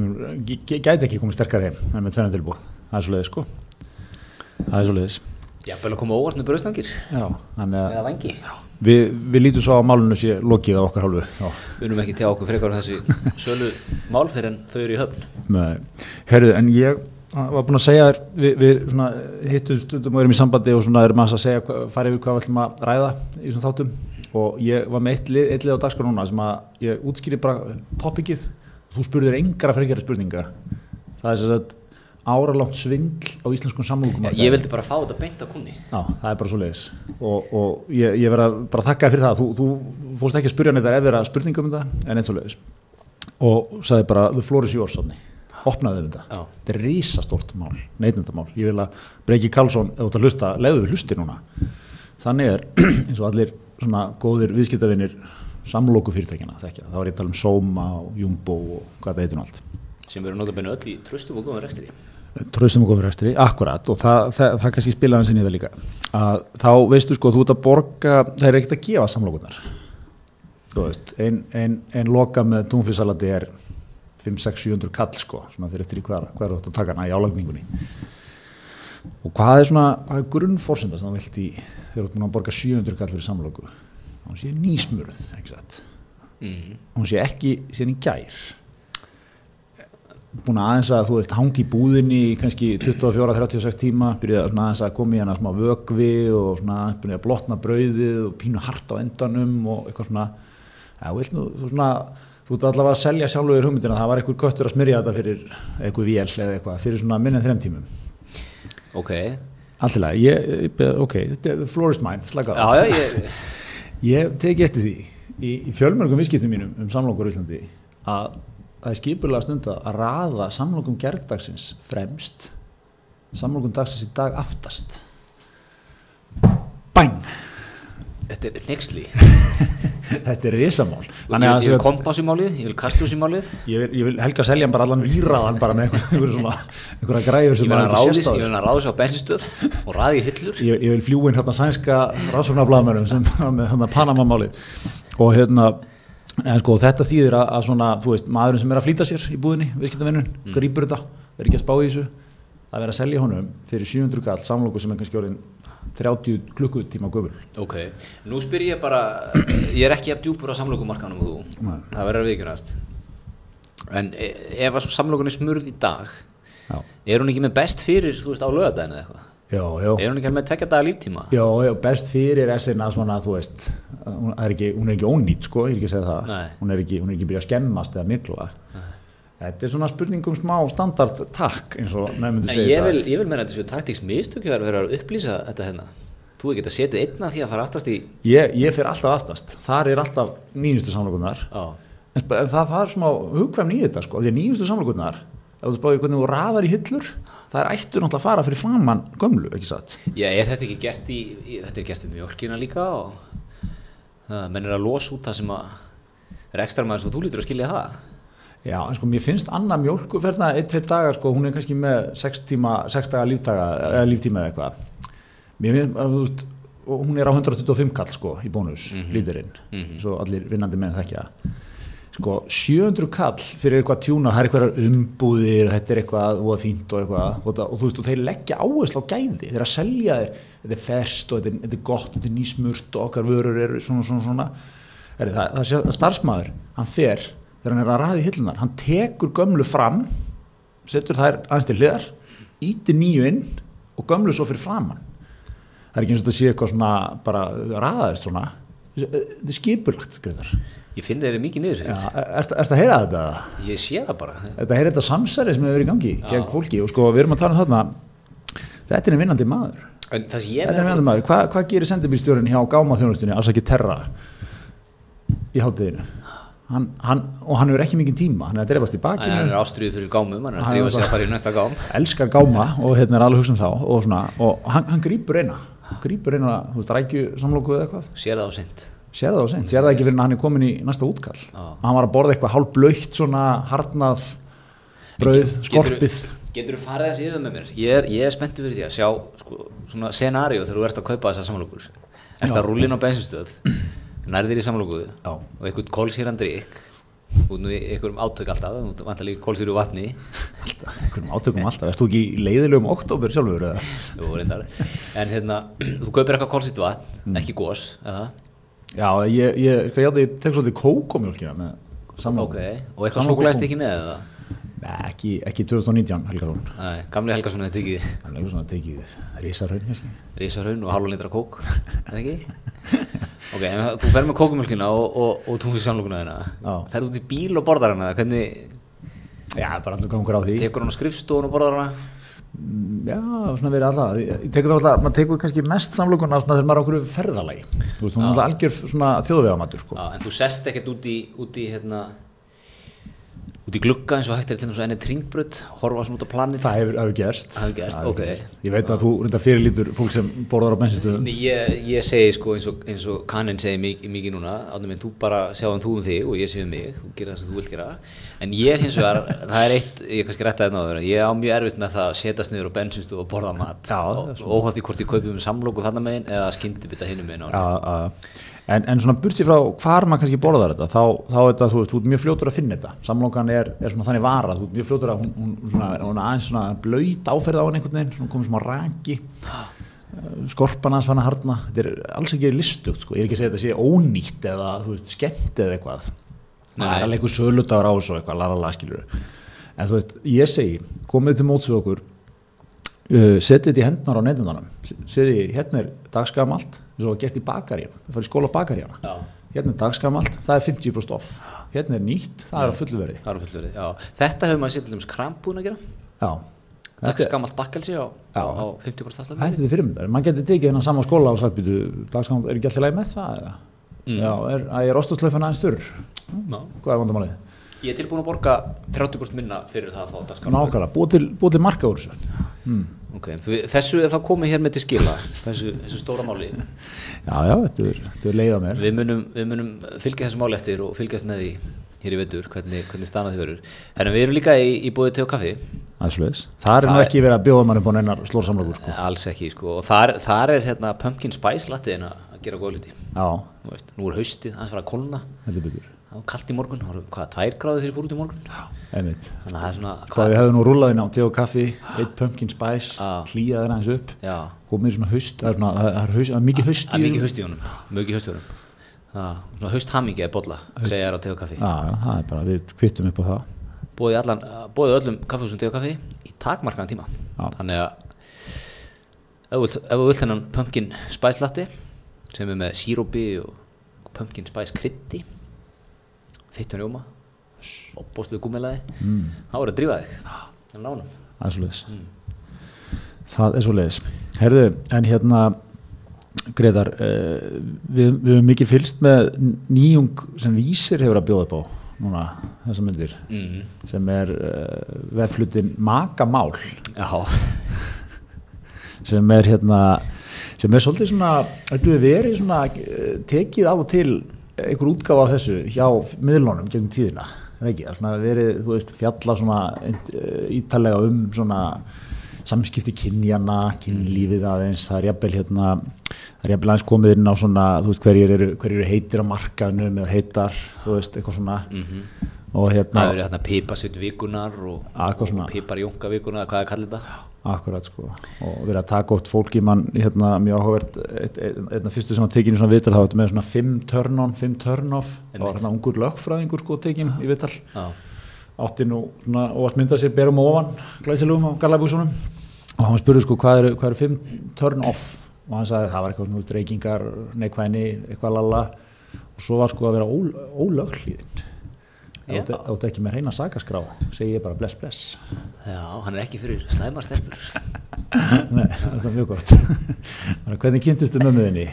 gæti ekki komið sterkar heim með tvenna tilbúð. Það er svo leiðis sko. Það er svo leiðis. Jafnvel að koma óvart með bröðstangir Já, þannig að eða vangi við, við lítum svo á málunum sé lokið á okkar hálfu. Já. Við erum ekki til okkur frekar á þessi sölu mál fyrir en þau eru í höfn. Nei, herðu, en ég var búinn að segja þér, við, við hittum stundum og erum í sambandi og svona erum að segja, fara yfir hvað við ætlum að ræða í svona þáttum. Og ég var með eitt lið, eitt lið á dagskrá núna sem að ég útskýri bara topikið, þú spurðir engra frekjara spurninga, það er sem sagt áralátt svindl á íslenskum samlugum Já, Ég vildi bara fá þetta beint á kunni Já, það er bara svo leiðis og, og ég, ég verð að bara þakka þér fyrir það. Þú, þú fórst ekki að spyrja neitt ef vera spurningum um þetta en eins og leiðis og sagði bara the floor is yours opnaði þetta. Þetta er risastórt mál, neytendamál. Ég vil að Breki Karlsson, ef þú ert að hlusta leiðu við hlusti núna. Þannig er eins og allir svona góðir viðskiptavinir samlóku fyrirtækina þekkja, það var ég að tala um Soma og Jumbo og hvað það heitir nú allt. Sem eru notabennu öll í tröstum og góðum rekstri tröstum og góður rekstri, akkurat og það, það, það kannski spila hans inn í það líka. Að þá veistu sko, þú ert að borga það er ekkert að gefa samlokunar þú veist, ein, ein, ein loka með túnfisalati er 5-6-700 kall sko, svona fyrir eftir í hvað, hvað er þetta að taka hana í álagningunni. Og hvað er svona, hvað er grunnforsenda sem það vilt í, þegar þú ert búin að borga 700 kall fyrir samloku? Hún sé nýsmurð, ekki satt? Mm. hún sé ekki síðan í gær búin að aðeins að þú veist hangi í búðinni í kannski 24-36 tíma byrjaði svona aðeins að koma í hana smá vögvi og svona byrjaði að blotna brauðið og pínu hart á endanum og eitthvað svona. Ja, nú, þú svona þú ert allavega að selja sjálfur hugmyndina það var eitthvað köttur að smyrja þetta fyrir eitthvað vél eða eitthvað, fyrir svona minn en þrem tímum. Ok, alltilega, ég, ok, the floor is mine slaka á. já já ég, Ég teki eftir því í, í fjölmörgum viðskiptum mínum um samlokur í Íslandi að það er skipulega stund að raða samlokum gerðdagsins fremst samlokum dagsins í dag aftast. Bang! Þetta er nexli Þetta er risamál. Ég, vil kompas í málið, ég vil kastus í málið ég, vil, ég vil helga selja hann bara allan víraðan bara með einhverja græður sem er hann sést á ég vil hann ráðis á bensinstöð og ræði hillur. Ég, ég vil fljúin hérna sænska rannsóknarbladamönnum sem var með hérna Panama-málið. Og hérna en sko þetta þýðir að, að svona þú veist, maðurinn sem er að flýta sér í búðinni viðskiptavinnun, mm. grýpur þetta, er ekki að spá í þessu. Það er verið að selja honum fyrir 700 kall samlóku sem er kannski orðin 30 klukkutíma gömul. Ok, nú spyr ég bara ég er ekki að djúpur á samlokumarkanum og þú. Nei. það verður að viðkynast en e- ef að samlokun er smurð í dag já, er hún ekki með best fyrir, þú veist, á lögadaginu eða eitthvað já, já er hún ekki með tvekja daga líftíma Já, já, best fyrir SN að svona, þú veist, hún er ekki, hún er ekki ónýtt, sko, ég er ekki að segja það. Nei. Hún er ekki, hún er ekki byrjað að skemmast eða mikla. Þetta er svona spurningum smá standard takk, eins og en segja ég vil, ég vil meina þetta séu taktíks mistökju að vera að upplýsa þetta hérna þú ekki að setja einna því að fara aftast í Ég, ég fer alltaf aftast, þar er alltaf nýjustu samlokunar. En það, það er smá hugkvæm í þetta, sko, því að nýjustu samlokunar, ef þú spáði hvernig þú raðar í hillur það er ættur náttúrulega að fara fyrir framann gömlu, ekki satt? Já, er þetta ekki gert í, í þetta er gert við mjölkina líka og það, menn er að losa út það sem að er ekstra maður svo þú lítur að skilja það. Já, en sko mér finnst annað mjólkuferna eitt, tveir dagar, sko, hún er kannski með sex tíma, sex daga lífdaga, eða líftíma eða eitthvað. Mér finnst, þú veist hún er á 125 kall, sko, í bónus lítirinn, svo allir vinnandi menn þekkja sko, 700 kall fyrir eitthvað tjúna, það er eitthvað umbúðir, þetta er eitthvað og fínt og eitthvað. Og, og þú veist, og þeir leggja áherslu á gæði þeir að selja þér, þetta er ferst og þetta er, er gott, þetta er nýsmurt og okkar vörur eru svona, svona, svona. Er, það, það, það starfsmæður, hann fer þegar hann er að ræði hillunar, hann tekur gömlu fram, setur þær aðeins til hliðar, ítir nýju inn og gömlu svo fyrir framann það er ekki eins og þetta sé eitthvað svona bara ræðaðist svona. Þetta er skipulagt, Gretar Ég finn þeir eru mikið niður Já, sér. Er þetta að heyra þetta? Ég sé það bara. Þetta er þetta samsæri sem hefur verið í gangi gegn fólki og sko við erum að tala um þarna þetta er einn vinnandi maður. Þetta er vinnandi maður, Hva, hvað gerir sendibílstjórin hjá gáma þjónustunni, alls ekki terra í hátteginu hann, hann, og hann hefur ekki mikið tíma hann er að drefast í Hann bakinu er ástriðið fyrir gámum, hann er að Hann er drífa sig að fara í næsta gám. Elskar gáma og hérna er alveg hugsa um þá og, svona, og hann, hann grípur eina. Grípur eina, þú veist, rækju samlóku eða eitthvað. Sér það á sint sér það á seint, sér það ekki fyrir að hann er komin í næsta útkall Já. hann var að borða eitthvað hálf blöytt svona harnað brauð, skorpið Getur þú farið þessi yfir með mér? Ég er, er spenntur fyrir því að sjá sko, svona scenaríu þegar þú ert að kaupa þessar samlokur Ert að rúlin á bensinstöð nærðir í samlokuðu og einhvern kólsýran drikk út nú í einhverjum átök alltaf þú vantar líka kólsýru vatni alltaf, einhverjum átökum alltaf, erst þú ekki í leiðilegum oktober sjálfur? Jú, reyndar. en hérna, þú kaupir eitthvað kólsýrt vatn Mm. ekki gós, eða já, ég, ég, ég, ég tek svolítið kókomjólkina með samloku ok, og eitthvað kók. ekki með eða? Nei, ekki, ekki 2019 Helgarsson Nei, gamli Helgason hefði tekið hann er svona tekið risarhaun kannski risarhaun og halva litra kók eða ekki? ok, en þú fer með kókumjölkina og, og, og fyrir samlokuna Já. þina fer út í bíl og borðar hana hvernig já, bara allur gangur á því tekur hann á skrifstofun og borðar hana já, svona verið alltaf ég tekur það alltaf, maður tekur kannski mest samlokuna þegar maður er okkur ferðalagi þú veist, hún er alltaf algjör þjóðvegamatur sko. En þú sest ekkert út í, út í hérna út í glugga eins og hægt er til þess að enni tringbrut horfa svona út á planið. Það hefur, hefur gerst. Hefur gerst, Það ok. ég veit að þú reynda fyrirlítur fólk sem borðar á bensinstöðum. Ég, ég segi sko eins og, eins og kannin segi mikið, mikið núna áttum minn, þú bara sjáðum þú um þig og ég sé um mig þú gerir það sem þú vilt gera. En ég hins vegar, það er eitt, ég kannski rætta þetta náður ég á mjög erfitt með það að setjast niður á bensinstu og borða mat. Já, það og er óhætt því hvort ég kaupi um samlóku þannig megin eða skyndibita hinum megin á já, já. En, en svona burtið frá hvar maður kannski borðar þetta þá, þá er þetta, þú veist, þú ert mjög fljótur að finna þetta. Samlokan er, er svona þannig vara þú ert mjög fljótur að hún, hún, svona, hún aðeins svona blöyt áferð á henni einhvern veginn svona komið smá raki skorpan hans fann að harna þetta er alls ekki listugt, sko, ég er ekki að segja þetta sé ónýtt eða, þú veist, skemmt eða eitthvað. Nei. það er alveg einhver söludagur á þessu eitthvað, lalala, skilur en þú veist, ég segi, komið til móts við okkur uh, setið þetta í hendnar á neytundunum setið, hérna er dagskamalt eins og gert í bakaríum, við farið í skóla bakaríana hérna er dagskamalt, það er 50% off. Hérna er nýtt, það er á fullu verði. Það eru fullverið, já. Þetta hefur maður sér til dæmis krampúin að gera. Já, þetta, dagsgamalt bakkelsi á, Já. á 50% afslætti. Þetta er fyrirmyndar. Maður getur tekið hennar sama skóla og sagt dagskamalt, er ekki alltaf leið með það eða? já, er, er ostaslöfan aðeins þurr Já. hvað er vandamálið? Ég er tilbúin að borga 30% minna fyrir það að fá dagskamalt nákvæmlega, búið til, til marka úr þessu. Hmm. Ok, þú- þessu er það komið hér með til skila þessu, þessu stóra máli. Já, já, þetta er, þetta er leið á mér. Við munum, við munum fylgja þessu máli eftir og fylgjast með því hér í vetur hvernig, hvernig stanað þið verður. En við erum líka í, í búið te og kaffi. Það er svoleiðis. það er nú Það er- ekki verið að bjóða mann upp á neinar slórsamlokur sko. alls ekki sko. Og þar, þar er hérna pumpkin spice lattiðin að gera góð liti já, Þú veist, nú er haustið, hans var að kolna heldur byggur það var kallt í morgun, það voru hvað, tvær gráði þegar ég fór út í morgun? Þannig að það er svona hvað? við hefðum nú rúlaðin á te og kaffi eitt pumpkin spice, hlýjaði aðeins upp já, komið svona haust, það er, er, er mikið er í mikið haust í honum mikið haust í honum. Svona hausthammingi er bolla segja þér á te og kaffi. Já, já, það er bara, við kvittum upp á það. Bóði, allan, bóði öllum kaffehúsum te og kaffi í takmarkaðan tíma. Þannig að ef þú vilt- þennan pumpkin spice latte sem er með sírópi og pumpkin spice krytti þittur rjóma. Og bóstuðu gúmilaði mm. þá er að drífa þig. En lánum það er svo leiðis það er svo leiðis herðu, en hérna Gretar, uh, við, við höfum mikið fylst með nýjung sem vísir hefur að bjóða upp á núna, þessa myndir. Mm. sem er uh, vefflutin Magamál Já, sem er hérna sem er svolítið svona, þetta við verið svona eh, tekið af og til einhver útgáfa af þessu hjá miðlunum gegn tíðina, er ekki, það er svona verið þú veist, fjalla svona eh, ítalega um svona samskipti kynjana, kynlífið aðeins. Það er jafnvel hérna það er jafnvel aðeins komið inn á svona, þú veist, hverjir eru, hverjir eru heitir á markaðnum eða heitar, þú veist, eitthvað svona. Og það hérna eru hérna pipasvitt vikunar og, og piparjónka vikunar, hvað er kallið þetta? Akkurat sko. Og verið að taka oft fólk í mann hérna mjög áhugavert. Eitt- eitt- einn af fyrstu sem að tekin í svona viðtal þá var þetta með svona 5 turn on, 5 turn off. Það var hérna ungur lögfræðingur sko tekin í viðtal. Átti nú svona óvart mynda sér berum og ofan glæsilugum á galabúsunum og hann spurði sko hvað eru, eru 5 turn off? Og hann sagði það var eitthvað svona reykingar, neikvæðni, eitthvað lalla. Og svo var sko að vera ól, ólöglíðin Þetta ekki með reyna sakaskrá segi ég bara bless bless. Já, hann er ekki fyrir slæmar stelpur. Nei, það er mjög gott. Hvernig kynntistu mömmuðinni?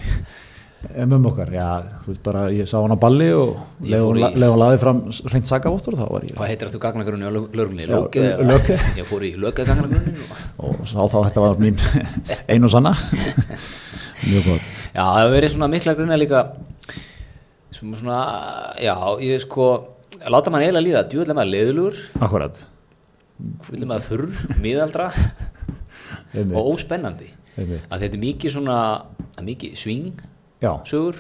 Mömmu okkar, já, þú veist bara ég sá hann á balli og Ég leið fór hún í- la- leið hún laði fram reynd sakavottur þá var ég Hvað heitir aftur gagnagrunni á lögrunni? Löke? Ég fór í löke gagnagrunni og og sá þá þetta var mín ein og sanna. Mjög gott. Já, það hefur verið svona mikla grunna líka. Svona, já, ég sko láta mann eiginlega líða, djúðlega maður leðilugur Akkurat djúðlega maður þurr, miðaldra og óspennandi. Að þetta er mikið svona mikið swing Já, sögur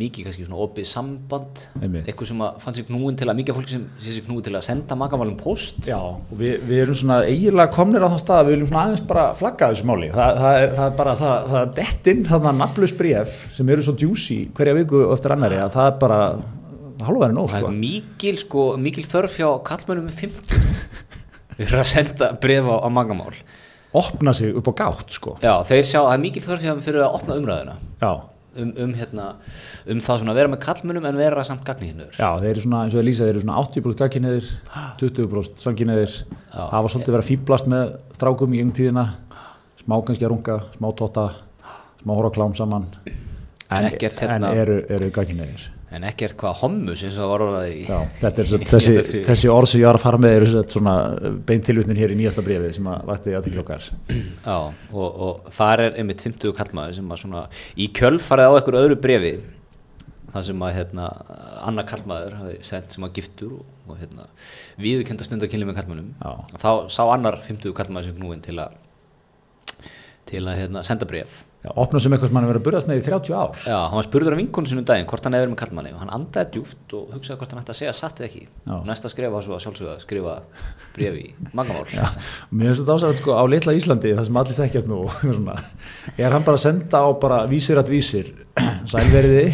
mikið kannski svona opið samband Einmitt. eitthvað sem að fann sér knúin til að mikið fólki sem sé sér knúin til að senda makamálum post já og við, við erum svona eiginlega komnir á þann stað að við viljum svona aðeins bara flagga þessu máli. Það, það, er, það er bara, það, það er dettinn þarna nafnlaus bréf sem eru svo juicy hverja viku eftir annari að það er bara halvværi nóg sko. mikil, sko, mikil þörf hjá kallmönnum með 50 við erum að senda bref á, makamál opna sig upp á gátt sko. Já, þeir sjá, er mikil þörf hjá þeim fyrir að opna umræðuna. Já, um, um, hérna, um það svona að vera með kallmönnum en vera samt gagnihinnur. Já, þeir eru svona eins og þeir lýsa þeir eru svona 80% gagkinniðir 20% sanginniðir hafa svolítið verið að fýblast með strákum í einhvern tíðina smá kannski að runga, smá tóta smá horfa á klám saman. En ekkert hérna- en eru, eru gagkinniðir en ekkert hvað hommus eins og það var orðað í Já, þetta er svo, þessi, þessi orð sem ég var að fara með eru beint tilvitnin hér í nýjasta brefið sem að vakti að tekja okkar. Já, og, og þar er einmitt 50 kallmaður sem að svona í kjölfarið á einhverju öðru brefi það sem að hérna annar kallmaður sem að giftur og, og hérna viðurkenda stund að kynli með kallmönnum Já. þá sá annar 50 kallmaður sem knúin til að til að hérna, senda bref Opna sem eitthvað sem hann hefur verið að burðast með í 30 ár. Já, hann var spurður af vinkonu sinum daginn hvort hann hefði verið með kallmanni og hann andaði djúft og hugsaði hvort hann ætti að segja satt eða ekki. Já. og næsta skrifa var svo að sjálfsögða að skrifa bref í og mér finnst þetta ásæðan sko á litla Íslandi það sem allir þekkjast nú svona, er hann bara að senda á bara vísir að vísir sælveriði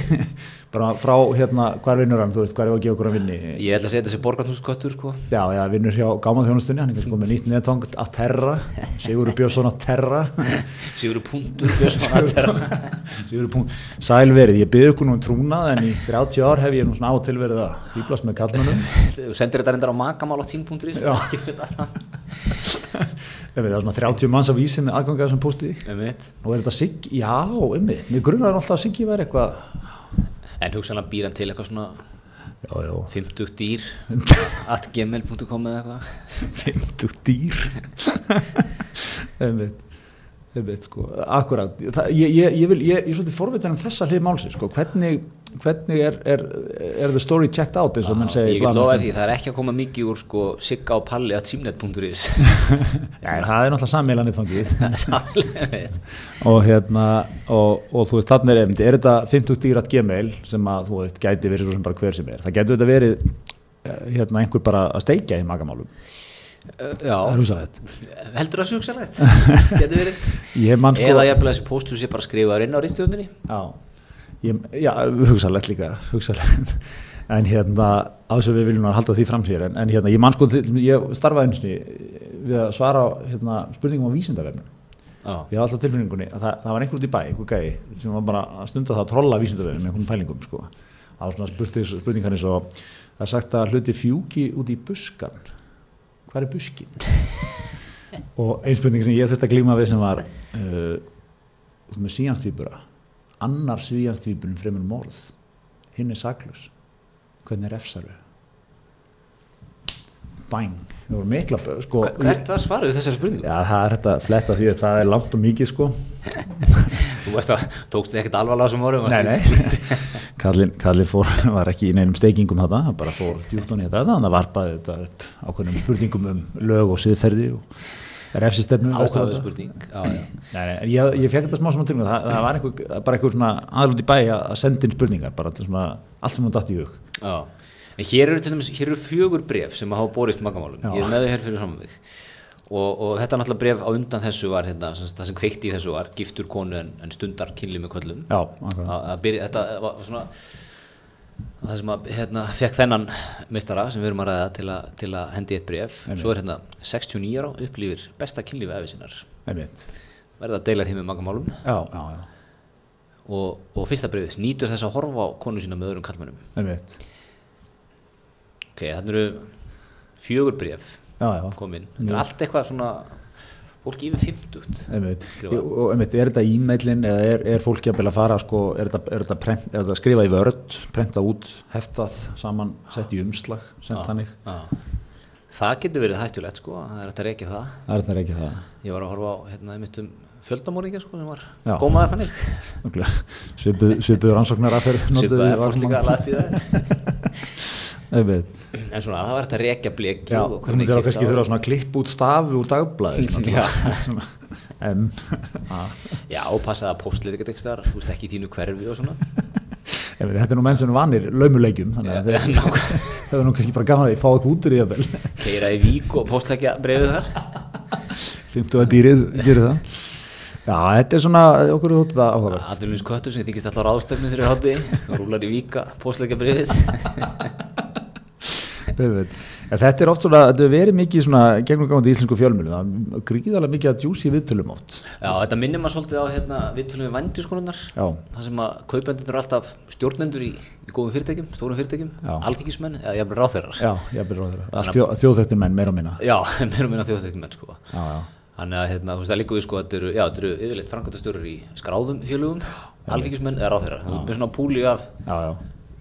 bara frá hérna, hvar vinnur hann, þú veist, hvar er að gefa okkur að vinni? Ég ætla að segja þessi borgarnúsköttur sko. Já, já, vinnur hjá gámað þjónustunni, hann er kannski komið nýtt neðtang að terra, Sigurður Björnsson að terra Sigurður Puntur Björnsson að terra. Sigurður punkt, sælverið, ég byrði ykkur nú um trúnað en í 30 ár hef ég nú svona á og til verið að fýblast með kallmönnum Þú sendir þetta reyndar á magamál á veit, það. Er svona 30 manns að vísi með aðganga þessum posti um mitt. og er þetta Siggi, já, einmitt, mér grunnaði alltaf að Siggi væri eitthvað En hugsanlega býr hann til eitthvað svona Já, já. 50 dýr at gmail.com eða eitthvað. 50 dýr? Einmitt. Einmitt sko, akkurat. Það, ég, ég, ég vil, ég, ég er svolítið forvitin um þessa hlið málsins sko, hvernig, hvernig er, er, er the story checked out eins og menn segir Ég get lofaði því, það er ekki að koma mikið úr sko sigga og palli at símnet.is Já, það er náttúrulega Samlega við og hérna og, og þú veist, þarna er einmitt, er þetta 50 dýr at gmail sem að þú veist, gæti verið svo sem bara hver sem er, það gæti þetta verið eh, hérna einhver bara að steikja í magamálum, það Já, er heldur það sugsalegt Getur verið. Ég sko Eða jafnvel þessi póstur sé bara skrifaður inn á ristjóðunni Já, ég, já hugsalegt líka, hugsalegt en hérna, á þess að við viljum að halda því fram sér, en, en hérna, ég man sko ég starfaði einsinni við að svara á hérna, spurningum á vísindavefnum. Já, ég hafði alltaf tilfinningunni að það, það var einhver út í bæ, einhver gæi sem var bara að stunda það að trolla vísindavefnum með einhvern pælingum sko. það var svona spurning, spurningar eins og það er sagt að hluti fjúki út í buskan hvað er buskin? og ein spurning sem ég þurfti að glíma við sem var uh, með síjanstvíbura annar síjanstvíburinn fremur morð. Hinn er saklus hvernig refsaru bæng, það voru mikla sko, Hvert var svarið þessari spurningu? Já, það er þetta að fletta því að það er langt og mikið sko. Þú veist að tókst þið ekkert alvarlega þessum árum Nei, nei, Kallin, Kallin fór, var ekki í neinum steikingum þetta, hann bara fór djúftan í þetta þannig að varpaði þetta upp ákveðnum spurningum um lög og siðferði og refsistefnu Ákvæðu spurning. Já. Nei, ég, ég fekk þetta smá saman til mig, það, það var einhver, bara einhver svona aðlut í bæ að senda inn spurningar, bara svona allt sem hún datt í hug. Já. En hér eru dæmis, hér eru fjögur bref sem hafa borist magamálum, ég er með þau hér fyrir saman mig og, og þetta náttúrulega bref á undan þessu var hérna, sem, það sem kveikti í þessu var giftur konu en, en stundar kynli með köllum Já, að, að byrja, þetta var svona það sem að hérna, fekk þennan meistara sem við erum að ræða til, a, til að hendi eitt bref svo er hérna 69 ára upplýfir besta kynlífi efi sinnar. Einmitt. verða að deila því með magamálum Já, já, já, og, og fyrsta brefið nýtur þess að horfa á konu sína með öðrum kallmennum einmitt. ok, þannig eru fjögur bref komin, þetta er allt eitthvað svona fólk yfir 50 einmitt. Skrifa. Og einmitt, er þetta e-mailin eða er, er fólk jafnvel að fara, sko, er þetta, er þetta, prent, er þetta skrifa í vörd, prenta út, heftað, saman, sett í umslag, sendt þannig. það getur verið hættulegt sko það er hægt að reykja það Það þetta ekki það. ég var að horfa á hérna einmitt um fjöldamóringa sko sem var Já. gómaði þannig Örugglega. Svipuð, svipuð rannsóknar aðferð svipaði fólk líka lagt í það. en svona það var hægt að reykja bleki Já, þú myndir að kannski þurfa svona að klippa út stafi úr dagblæði Já. svona, M A. já og passaði að postleiti ekkert þar þú veist ekki þínu hverfi og svona Ég veit, Þetta er nú menn sem eru vanir laumuleikjum þannig að þeir nákvæmlega. hefur nú kannski bara gaman að því fá eitthvað út úr í það keira í vík og postleikja brefið þar 50 að dýrið gerir það Já, þetta er svona, okkur er þetta áhugavert Aðlunins köttur sem þykist alltaf ráðstöfnu þegar hátti og rúlar í víka Ég veit. En Þetta er oft svona, þetta er verið mikið svona gegnum gangandi íslensku fjölmjölu það er gríðarlega mikið að djúsi viðtölum oft. Já, þetta minnir maður svolítið á hérna, viðtölum við vændiskonunnar Já. það sem að kaupendur eru alltaf stjórnendur í, í góðum fyrirtækjum, stórum fyrirtækjum Já. alþingismenn eða jafnvel ráþeirar Já, ég byrður á þeirra Þjó, Þjóðþektir menn meira og minna. Já, meira og minna þjóðþekjumenn sko. Já, já, Þannig að hérna, það líka við sko, já, þetta eru yfirleitt framkvæmtastjórar í skráðum félögum, alþingismenn eða ráþeirar. Það er svona púli af já, já,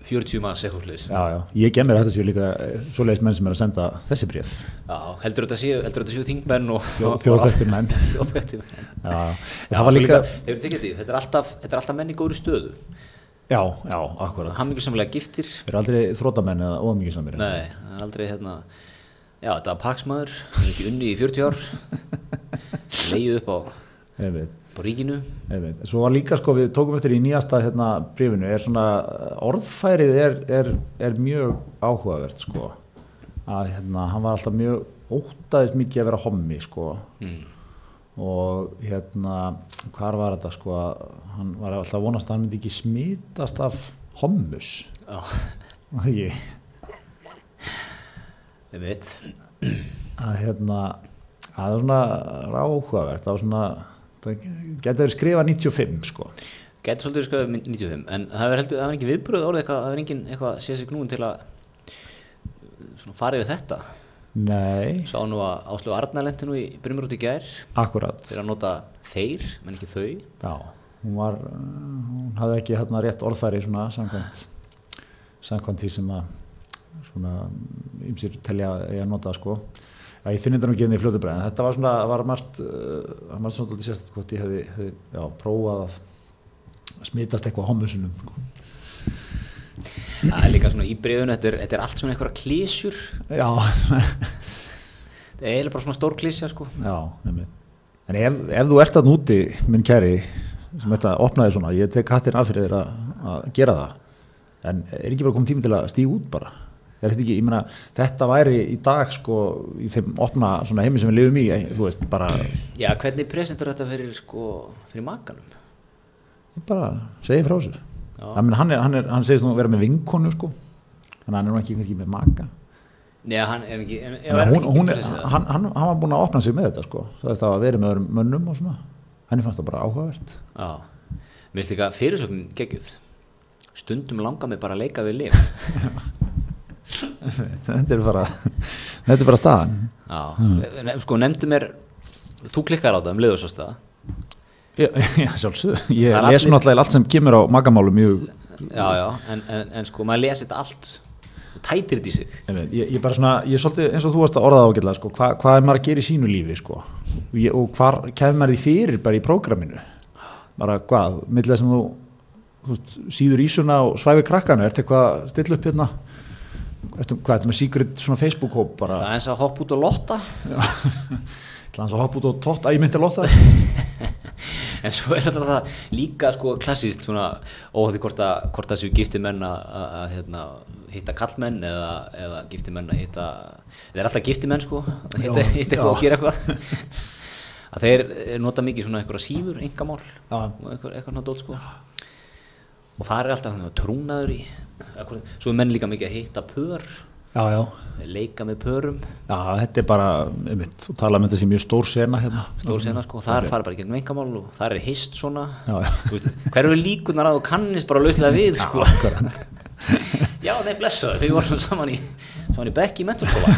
40 manns ekkurfliðs. já, já. Ég gem mér að þetta séu líka svoleiðis menn sem er að senda þessi bréf. Já, heldur þetta séu, heldur þetta séu þingmenn og Þjó, Þjóðþektir menn. Það hefur þetta er alltaf, þetta er alltaf menn í góðri stöðu. Já, já, akkurat. Hammingisamlega giftir, Þeir eru aldrei þrótamenn eða ómikið Nei, það er aldrei hérna Já, þetta var paksmaður, hann er ekki unni í 40 ár. Leið upp á, Ég veit, á ríkinu. Ég veit Svo var líka sko, við tókum eftir í nýjasta hérna brífinu er svona, orðfærið er, er, er mjög áhugavert sko. Að hérna, hann var alltaf mjög ótaðist mikið að vera hommi sko. Mm. og hérna hvar var þetta sko að hann var alltaf vonast að hann myndi ekki smitast af hommus? Já, og ekki? Við veit að hérna að það var svona ráhugavert það var svona það getur skrifað 95 sko. Gæti svolítið skrifað 95 En það er heldur, það er ekki viðbröð orðið eitthvað Það er engin eitthvað séð sig knúin til að Svona farið við þetta? Nei, Sá nú að Áslöfu Arnarlendi nú í Brimur út í gær. Akkurat. Þeir að nota þeir, menn ekki þau. Já, hún var uh, hún hafði ekki hérna rétt orðfæri svona samkvæmt samkvæmt því sem að svona ymsir telja að nota sko Já, ég finn þetta nú ekki inn í fljótu bregðin. Þetta var svona, var margt, uh, það var svona sérst hvort ég hefði, hefði já, prófað að smitast eitthvað á hommusunum. Sko. Það er líka svona í brefunu Þetta þetta er allt svona eitthvað klísjur Já, Það er eiginlega bara svona stór klísja sko já, nefnir. En ef, ef þú ert að núti, minn kæri, sem þetta opnaði svona, ég tek hattin af fyrir þér að, að gera það, en er ekki bara komið tími til að stíga út bara? Er þetta ekki, ég meina, þetta væri í dag sko, í þeim opna svona heimi sem við lifum í, eh, þú veist, bara, Já, hvernig presentur þetta fyrir sko fyrir makanum? ég bara segi frá. Já. Það minn, hann, er, hann, er, hann segist nú að vera með vinkonu sko, þannig að hann er nú ekki kannski með maka. Nei, hann er ekki en, Þannig að hún, hún er, hann, hann, hann var búin að opna sig með þetta sko, það veist að vera með öðrum mönnum og svona, henni fannst það bara áhugavert. Já, mér finnst líka fyrirsögnin geggjuð Stundum langar mig bara að leika við lif þetta er bara þetta er bara staðan. Já, ne- sko nefndu mér Þú klikkar á það um liðursóstaða já, já sjálfsög, ég les allir- náttúrulega allt sem kemur á magamálu mjög Já, já, en, en, en sko maður lesi þetta allt tætir þetta í sig. Einmitt, Ég, ég bara svona, ég er svolítið eins og þú varst að orða ágætlega sko, hva, hvað er maður að gera í sínu lífi sko? Og, ég, og hvar kemur maður því fyrir bara í prógraminu? Bara hvað, þess að þú, þú síður ísuna og svæfir krakkanu, ertu eitthvað að stilla upp hérna ertu, hvað, ertu með secret svona Facebook-hóp bara, það er eins að hoppa út og lotta. Til hans að hoppa út og tótt að ég myndi að lotta. En svo er þetta það líka sko klassíst svona óhætti hvort að hvort það séu gifti menn að, að, að hérna, hitta kallmenn eða, eða gifti menn að hitta þeir eru alltaf gifti menn sko að hitta, Já, eitthvað já. og gera eitthvað. Að þeir nota mikið svona einhverja sífur, engamál Já. og eitthvað, eitthvað dót sko og það er alltaf þannig að trúnaður í svo er menn líka mikið að hitta pör. Já, já, leika með pörum. Já, þetta er bara einmitt, þú tala með þessi mjög stór sena hérna. Stór sena sko, það er farið bara gegnum engamál og það er hist svona. Já, já. Þú veist, hver eru líkunar að þú kannist bara lauslega við sko. já, nei, blessaður, við vorum saman í saman í bekk í menturskóla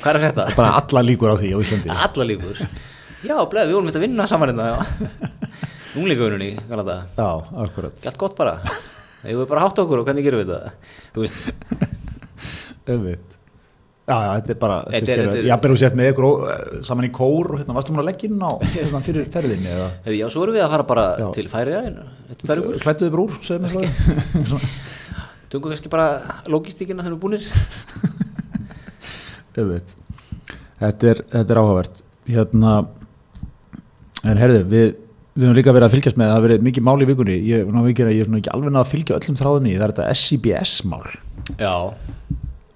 hvað er þetta? bara alla líkur á því á Íslandi. Alla líkur. Já, bleið, við vorum þetta að vinna saman hérna ungleikaununni, kannan það. Já, akkurat. Gælt gott bara. Við vorum bara hátt okkur og hvernig gerum við þetta þú veist, Öfitt. Já, já, þetta er bara, Þetta er- er- ég hafði sett með ykkur saman í kór og hérna, varstu múin að leggja inn á hérna, fyrir ferðinni eða? Já, svo erum við að fara bara Já. til tvær vikur, klættuði brúr, segðu mér það tungum kannski bara logistíkina þegar við búnir. Öfitt. Þetta er, er áhugavert. Hérna en herðu, við við höfum líka verið að fylgjast með, það hafa verið mikið mál í vikunni. Ég, ég, er svona ekki alveg að fylgja öllum þráðum í, það er þetta SCBS mál. Já,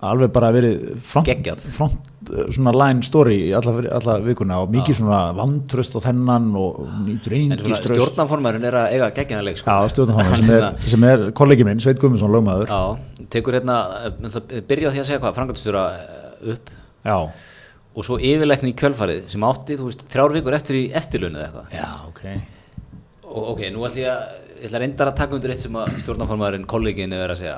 alveg bara verið front, front uh, svona line story í alla, alla vikuna og mikið svona vantröst á þennan og nýtur engiströst stjórnarformærin er að eiga geggjaðanleik sko. Já, stjórnarformaður sem er, sem er kollegi minn, Sveit Guðmundsson, lögmaður. Já, tekur hérna, eh, byrja á því að segja hvað, frangatistjóra upp? Já, og svo yfirleikni í kjölfarið sem átti, þú veist, þrjár vikur eftir í eftirlunni eða eitthvað. já, ok Og ok, nú ætlum ég að, ég ætla að reyndar að taka undir eitt sem að stjórnarformaðurinn, kollegin er að segja.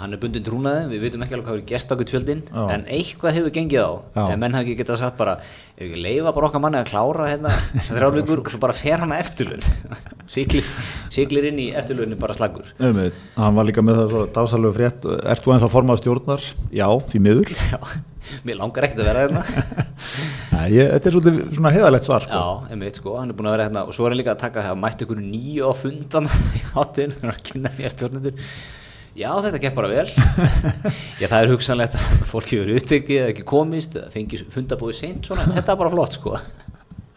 Hann er bundin trúnaði, við vitum ekki alveg hvað er gest baku tjöldin, Já. en eitthvað hefur gengið á. Já. En menn hafi ekki getað sagt bara, ef ekki leifa bara okkar manni að klára hérna þrjár vikur og svo bara fer hann að eftirlun. Siglir, siglir inn í eftirlunni bara slagur. Einmitt, hann var líka með það svo dásalegu frétt Ert þú ennþá formað stjórnar? Já, því miður Já, mér langar ekkert að vera hérna. Ég, Þetta er svolítið svona heiðalegt svar sko. Já, einmitt sko, hann er búin að vera hérna og svo er hann líka að taka það, mætti ykkur nýju á fundan í hátinn, hann er að kynna nýja stjórnendur. Já, þetta gekk bara vel. Já, það er hugsanlegt að fólki verið upptekið eða ekki komist eða fengi fundabóði seint svona, þetta er bara flott sko.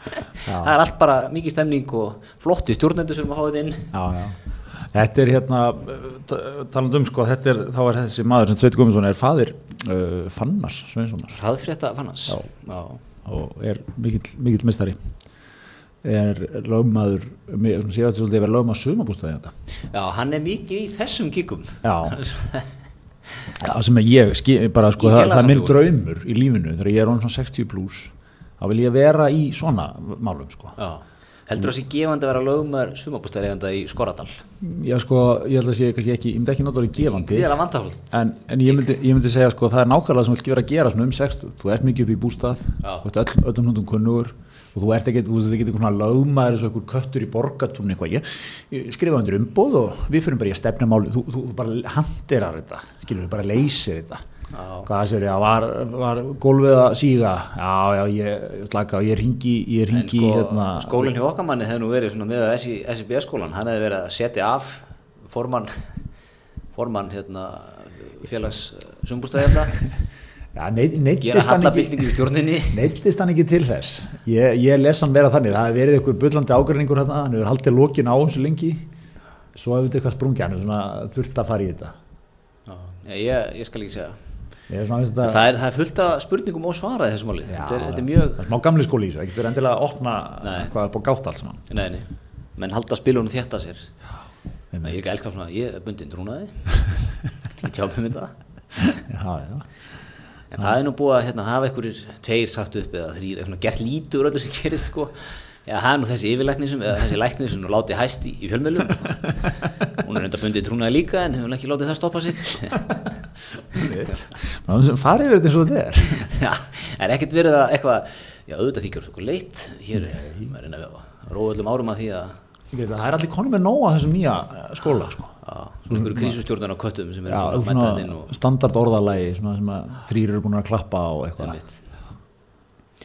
Það er allt bara mikið stemning og flotti stjórnendur sem að hafa þetta inn. Já, já. Þetta er hérna talandi um sko, þetta er, þá er þessi maður sem Sveit Guðmundsson er faðir uh, Fannars Sveinssonar Hraðfrétta fannast Já. Já. og er mikill, mikill mistari er lögmaður svona sér að þetta svolítið að vera lögmaður sumabústaði þetta Já, hann er mikið í þessum kíkum Já. Já, sem ég skil, bara sko, Í það, það er minn draumur í lífinu þegar ég er svona 60 plus þá vil ég vera í svona málum sko. Já. Heldur það sé gefandi að vera lögumar sumabústæðareganda í Skoradal? Já, sko, ég held að sé kannski ekki, ég myndi ekki nota orðið gefandi Við erum að vandafald en, en ég, myndi, ég myndi segja sko, það er nákvæmlega sem vil vera að gera svona um 60 þú ert mikið upp í bústað, Já. þú ert öll, öllum hundum kunnugur og þú ert ekki, þú veist ekki eitthvað svona lögmaður eins og einhver köttur í borgatún eitthvað, ég, ég skrifa undir umbóð og við fyrir bara í að stefna máli þú, þú, bara handirar þetta skilur, bara leysir þetta. Hvað sér ég, var, var gólfið að síga? Já, já, ég slaka og ég ringi, ég ringi sko, hérna, skólinn hjá okkar manni hefði nú verið svona með SIB skólan, hann hefði verið að setja af formann formann hérna félags já, neitt, gera hallabildingu í stjórninni. Neittist hann ekki til þess? Ég, ég les hann vera þannig, það hefur verið eitthvað bullandi ágreiningur hérna, hann hefur haldið lokin á þessu lengi. Svo hefur þetta eitthvað sprungið. Hann er svona þurft að fara í þetta. Já, ég, ég skal ekki segja er þetta, það er, það er fullt af spurningum og svara í þessu máli já, þetta, er, þetta er mjög, er smá gamli skóli í þessu, það getur endilega að opna Nei. hvað er búið gátt allt saman nei, nei menn halda spilunum þétta sér einmitt. ég er ekki að elska svona, ég er bundin trúnaði ekki tjápum við það já, já, En það er nú búið að hérna, hafa einhverjir tveir sagt upp eða þrýr, eitthvað gert lítið úr öllu sem gerist sko. Já, það er nú þessi yfirlækni sem, eða þessi lækni sem nú látið hæst í, í fjölmjölum. Hún er enda bundið trúnaði líka en hefur ekki látið það stoppa sig. einmitt farið yfir þetta eins og þetta er. Já, er ekkert verið að eitthvað, já auðvitað þykjur okkur leitt, hér er maður reyna við að róa öllum árum að því að, það er allir konum með nóg að þessum nýja eh, skóla sko. að einhverju krísustjórnar á köttum sem er já, svona og standard orðalagi sem að þrýr eru búin að klappa á eitthvað.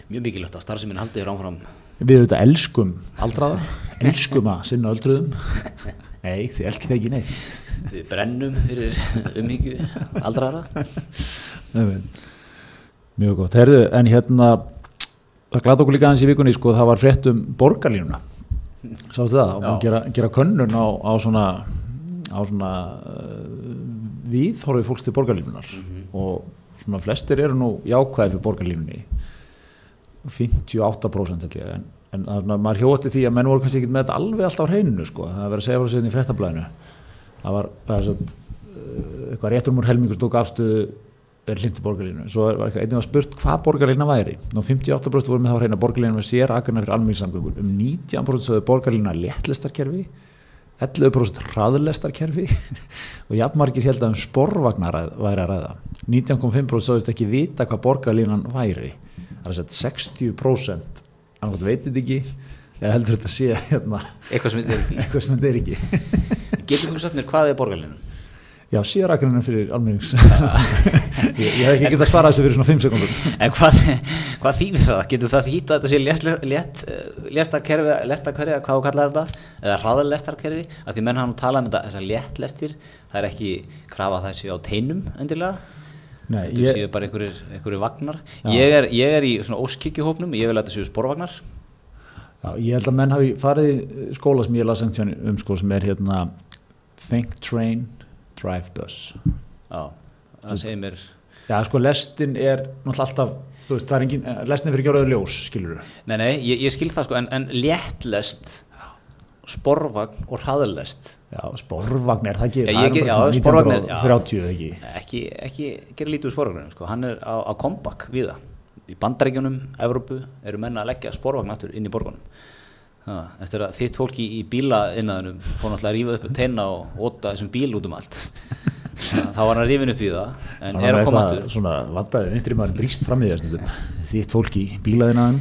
Mjög mikilvægt að starfseminn haldi þér áfram. Við auðvitað elskum aldraða elskum að sinna öldruðum nei, þið elskið ekki neitt. Við brennum fyrir umhyggju aldraðara Nei, veit. mjög gott, herðu, en hérna það glata okkur líka aðeins í vikunni sko, það var frétt um borgarlínuna. Sástu það, og maður gera, gera könnun á, á svona á svona uh, viðhorfið fólks til borgarlínunar og svona flestir eru nú jákvæði fyrir borgarlínunni. 58% held ég en, en er svona, maður hjótti því að menn voru kannski ekki með þetta alveg alltaf á hreinu sko. það er verið að segja frá sig í fréttablaðinu. Það var satt, eitthvað réttur múr helmingur stók afstöðu er hlindu borgarlínu svo var einnig að spurt hvað borgarlína væri. Nú 58% voru með þá hreina borgarlína með sér akkurna fyrir almenningssamgöngur. Um 19% sögðu borgarlína léttlestarkerfi 11% hraðlestarkerfi og jafnmargir held að um sporvagnar að- væri að ræða. 19,5% sögðust ekki vita hvað borgarlínan væri. Það er að segja 60% annað veitir þetta ekki eða heldur þetta sé hérna, eitthvað sem þetta er ekki getur þú sagt mér hvað er borgarlínun? já, sérakrænin fyrir almennings ég, ég hef ekki getað að svara þessu fyrir svona 5 sekundum En hvað, hvað þýðir það? Getur það þýtt að þetta sé lestarkerfi, lestarkerfi, hvað þú kallar þetta? Eða hraðalestarkerfi? Að því menn hann talað um þetta, þessar léttlestir, það er ekki krafa að sé á teinum endilega. Nei, Þetta séu bara einhverjir, vagnar. Ég er, ég er í svona óskikjuhópnum, ég vil að þetta séu sporvagnar. já, ég held að menn hafi farið í skóla sem ég las einhvern tímann um sko sem er hérna Think Train Drive Bus Já, það segir mér, já, sko lestin er náttúrulega alltaf þú veist, það er engin, eh, lestin fyrir ekki áraður ljós skilur nei, nei, ég, ég skil það sko, en, en léttlest, sporvagn og hraðalest, já, sporvagn er það ekki? Já, það er bara já, svona sporvagn er- já. 1930 eða ekki? Ekki, ekki gera lítið úr sporvagnum sko. hann er á, á kompakk við það í bandaríkjunum, Evrópu eru menna að leggja sporvagn aftur inn í borgunum. Það, eftir að þitt fólki í bíla innaðunum fór náttúrulega að rífa upp teina og óta þessum bíl út um allt. Þá var hann rifin upp í það en Það er að koma aftur. svona vandaði vinstri maður brýst fram í þessum þitt fólki í bílaðinaðum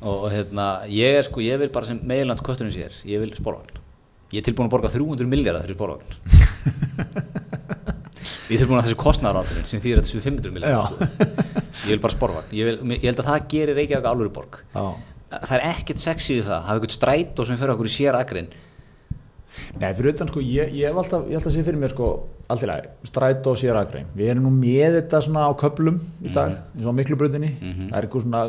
og, og hérna, ég er sko, ég vil bara sem meðlands köttunum sér, ég vil sporvagn. Ég er tilbúin að borga 300 miljardar fyrir sporvagn. Ég er tilbúin að þessu kostnaðarátunin sem þýðir að þessu 500 miljardar ég vil bara sporvagn, ég, ég held að það gerir Reykjavík alvöru borg. Já. Það er ekkert sexy við það, hafa eitthvað strætó sem fyrir okkur í sér akrin Nei, fyrir utan sko, ég, ég hef alltaf, ég held að sé fyrir mér sko, allt í lagi, stræt og sér aðgrein. Við erum nú með þetta svona á köplum í dag, eins og á miklu brautinni. Það er eitthvað svona,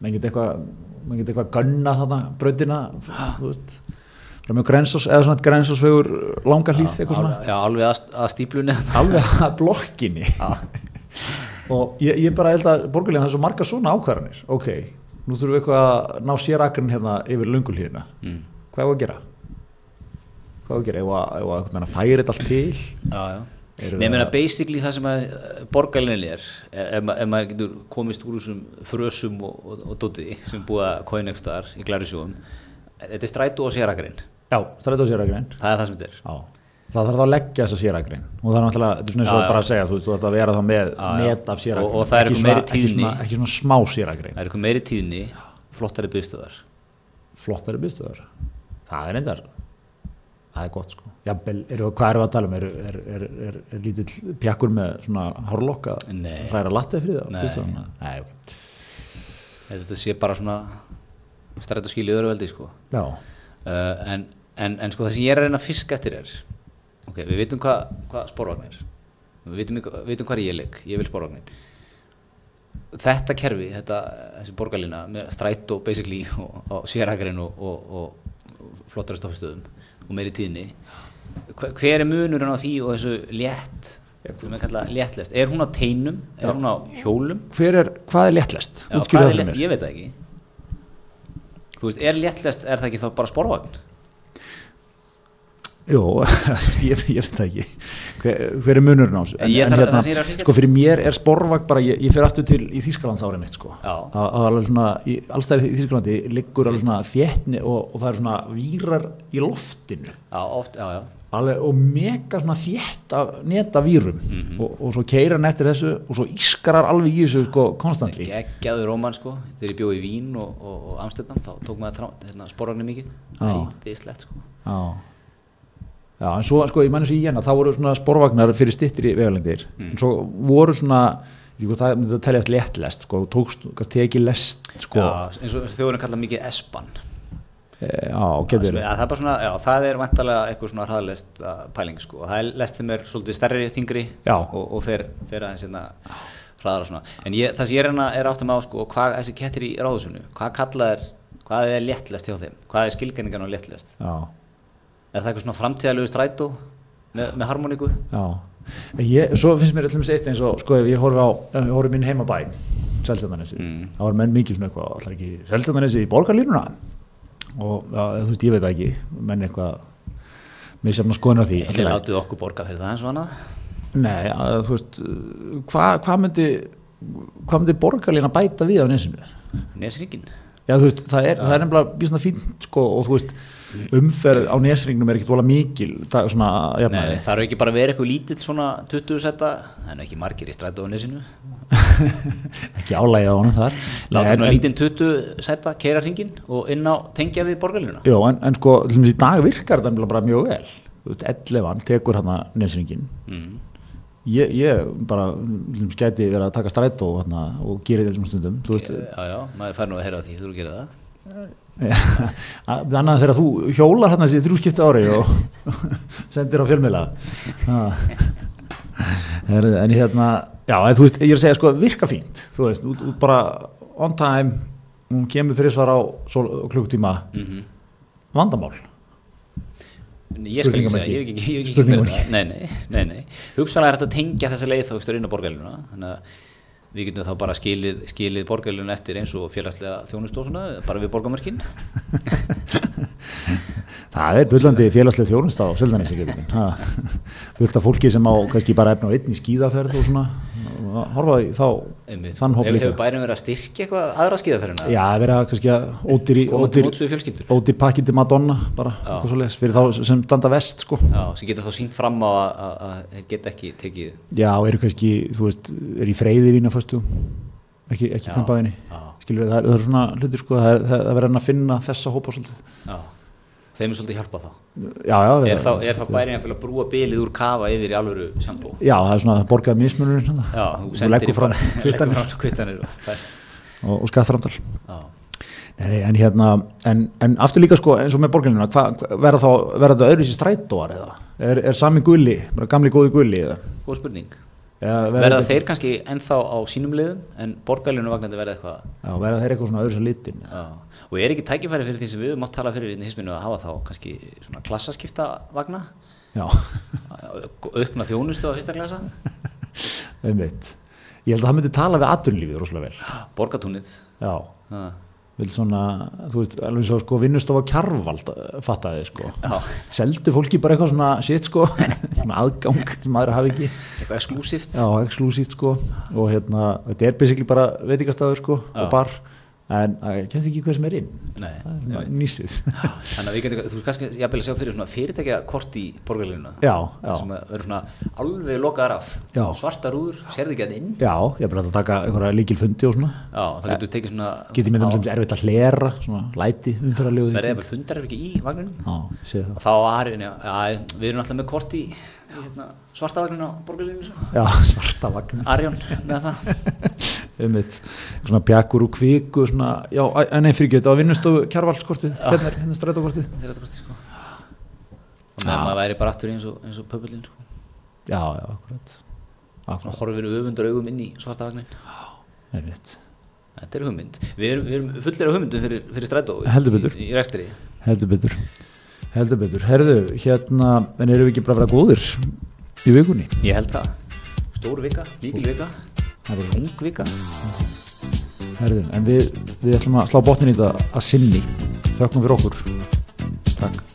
menn geta eitthvað, menn geta eitthvað gunna þarna brautina, þú veist, frá mjög grensós, eða svona grensósvegur langar hlýð, eitthvað svona, já, alveg að, að stíplunni alveg að blokkinni. og ég, ég bara held að borgarlega það er svo marga svona ákvarðanir. Ok, nú þurfum við eitthvað að ná sér aðgrein hérna yfir löngulhýðina. mm. Hvað er að gera? Hvað er að gera? Ef að, færi þetta allt til? já, já Nei, að- basically það sem að borgarlinni er, ef, ma- ef maður getur komist úr þessum frösum og, og, og dótiði sem búið að kóina eitthvað staðar í glærisjóum, þetta er strætó og sérakarinn, Já, strætó sérakrein það er það sem þetta er. Já, það þarf að leggja þessa sérakrein og það er náttúrulega, þetta er svona eins og bara að segja þú veist, þú ætti að vera þá með net af sérakrein Og- og það er Ekki eitthvað meiri ekki tíðni. svona- ekki svona smá sérakrein Það er eitthvað meiri tíðni, flottari byggstöðar. flottari bystöðar það er reyndar það er gott sko Jafnvel, er, hvað við að tala um, er, er, er, er, lítill pjakkur með svona hárlokka hræra lattið fyrir það? Nei. Nei, ok. Þetta sé bara svona strætó skil í öðru veldi, sko. Uh, en, en, en sko það sem ég er að reyna að fiska eftir er, ok, við vitum hvað hva sporvagn er, við vitum, við vitum hvað ég leik, ég vil sporvagnin. Þetta kerfi, þetta, þessi borgarlína með strætó basically og, og sérakarinn og, og, og flottara stoppstöðum og meiri tíðni, hver, er munurinn á því og þessu létt, léttlest, er hún á teinum, er hún á hjólum? hver er, hvað er léttlest? Já, hvað er létt, ég veit það ekki Þú veist, er léttlest, er það ekki þá bara sporvagn? Jú, ég, ég veit það ekki. Hver, hver er munurinn á þessu? En, en það er fiska sko fyrir mér er sporvagn bara, ég, ég fer aftur til í Þýskalands árið mitt sko. Það það er alveg svona, í, allstæði í Þýskalandi liggur alveg svona þéttni og, og það er svona vírar í loftinu. Já, oft, já, já. Alveg, og mega svona þétt af neta vírum. Mhm. og, og svo keirir hann eftir þessu og svo ískarar alveg í þessu sko konstantli geggjaður róman sko. Þegar ég bjóði í Vín og, og, Amsterdam þá tók maður hérna, sporvagnir mikið. Já. æðislegt sko. Já. Já, en svo sko, ég menn þessu í hérna, þá voru svona sporvagnar fyrir styttri vegalengdir, Mm. en svo voru svona, ég veit það myndi að teljast léttlest, sko, tókst, tekið lest, sko, Já, eins og þjóðurinn kalla mikið espan e, já, getur Sem er- að það er bara svona, já, það er vantarlega eitthvað svona hraðlest pæling sko, og það er lest sem er svolítið stærri þingri Já. og, og fer, fer aðeins hérna hraðar og svona, en ég, það sem ég er hérna er áttum á sko, hvað þessi kettir í ráðusunni hvað kalla er, hvað er léttlest hjá þeim? Hvað er skilgreiningan á léttlest? Já, er það eitthvað svona framtíðalegu strætó með, með harmoníku? Já. En ég, svo finnst mér allum eitt eins og, sko, ef ég horfi á, ég horfi minn heimabæ, Seltjarnanesi, Mm. þá var menn mikið svona eitthvað, allar ekki, Seltjarnanesi í borgarlínuna, og, já, þú veist, ég veit það ekki, menn eitthvað, mér sem að skoðina því, Þeir látið okkur borga fyrir það eins og annað? Nei, að, þú veist, hvað hva myndi, hvað myndi borgarlína bæta við á nesinu? Nesringin Já, þú veist, það er, það er nefnilega og umferð á nesringnum er ekkert vola mikil, það svona Nei, jafnæri. það eru ekki bara verið eitthvað lítill svona 20 setta, það er nú ekki margir í strætó á nesinu Ekki álægja á honum þar. Láta Nei, svona lítinn 20 setta keira hringin og inn á tengja við borgarlínuna Jó, en, en sko, í dag virkar nefnilega bara mjög vel. Þú veist, 11 tekur hann að nesringin. mm. Ég, ég bara, gæti verið að taka strætó hana, og gera þetta þessum stundum, Já, já, maður fær nú að heyra því þú eru að gera það Að- annað þegar þú hjólar hann þessi þrjúskipti ári og sendir á. Herðu, en hérna já, en þú veist, ég er að segja sko virka fínt þú veist, út, út bara on time hún kemur þrísvar á klukktíma mm vandamál Ég skal ekki segja, ég hef ekki, ekki Spurningamerki. verið það. Nei, nei, nei, nei. Hugsanlega er þetta að tengja þessa leið þá ekstur inn á borgarlínuna Þannig að við getum þá bara skilið, skilið borgarlínuna eftir eins og félagslega þjónustósuna bara við borgarmörkin það er bullandi félagslega þjónust á Seldanessi fullt af fólki sem á kannski bara efna á einni skíðaferð og svona. Og horfa í þá þann hóp Hefur líka. hefur bærin verið að styrkja eitthvað aðra skíðaferðina? já, vera kannski að ódýr Koma til ódýr, ódýr pakki til Madonna bara, eitthvað svoleiðis, fyrir þá sem standa vest sko. Já, sem getur þá sínt fram á að, að, að þeir geta ekki tekið já, eru kannski, þú veist, er í freyði vína fyrstu, ekki, ekki kampaðinni skilur það, er- það er svona hlutir sko, það það er verið að finna þessa hópa svolítið. Já Þeim er svolítið hjálpa þá. Já, já, Er þá, er þá bærin að brúa bilið úr kafa yfir í alvöru sjambó? já, það er svona að borgaði mismunurinn Já, þú sendir í fram kvittanir. og og, og skattframtal. Nei, en hérna, en, en aftur líka sko eins og með hva, verða þá verða þetta öðru sér strætóar eða? Er, er sami gulli, bara gamli góði gulli eða, góð spurning. Eða Verða þetta- þeir kannski ennþá á sínum liðum en borgarlínu vagnandi verða eitthvað já, verða þeir eitthvað svona öðru og er ekki tækifæri fyrir því sem við mátt tala fyrir í hisminu að hafa þá kannski svona klassaskipta vagna aukna þjónustu á fyrsta klasa einmitt. Ég held að það myndi tala við atvinnlífið rosalega vel. Borgatúnið já, Já, vil svona, þú veist, alveg svo sko vinnustofa kjarvald, fattaði sko. Já. seldu fólki bara eitthvað svona shit sko, svona aðgang sem aðra hafi ekki. Eitthvað exklusíft já, exklusíft sko. Og hérna, þetta er basically bara veitingastæður sko Já. og bar en það kemst ekki hver sem er inn. Nei, það er ég veit. nýsið. Þannig að við getum, þú kannski jafnvel að sjá fyrir svona fyrirtækja kort í já, sem verður svona alveg lokaðar af. Já. svarta rúður, sérði ekki að inn? Já, ég er bara að taka einhverja líkil fundi og svona. Já, það getur tekið svona geti mér þeim sem erfitt að hlera svona læti umferðarlegu verðið jafnvel fundar ekki í vagninum. Já, sé það. Og þá já, já, við erum alltaf með kort í, í hérna, svarta vagninu á borgarlínu sko. já, einmitt, svona pjakkur og kviku svona, já, en fyrir geta á vinnustofu kjarvaldskortið, hérna er hérna strætókortið. Eru þetta sko. og meðan maður væri bara aftur eins og, og pöpulinn sko. já, já, akkurat. Og akkurat, horfir öfundur augum inn í svarta vagnin einmitt. Þetta er hugmynd. Við erum, við erum fullir af hugmyndum fyrir, fyrir strætó í- í, í rekstri. Heldur betur. Heldur betur, herðu, hérna en erum við ekki bara að vera góðir í vikunni? Ég held það. Stór vika, mikil vika Það er bara ung vika. Herðu, en við, við ætlum að slá botnin í þetta að sinni. Þökkum fyrir okkur. Takk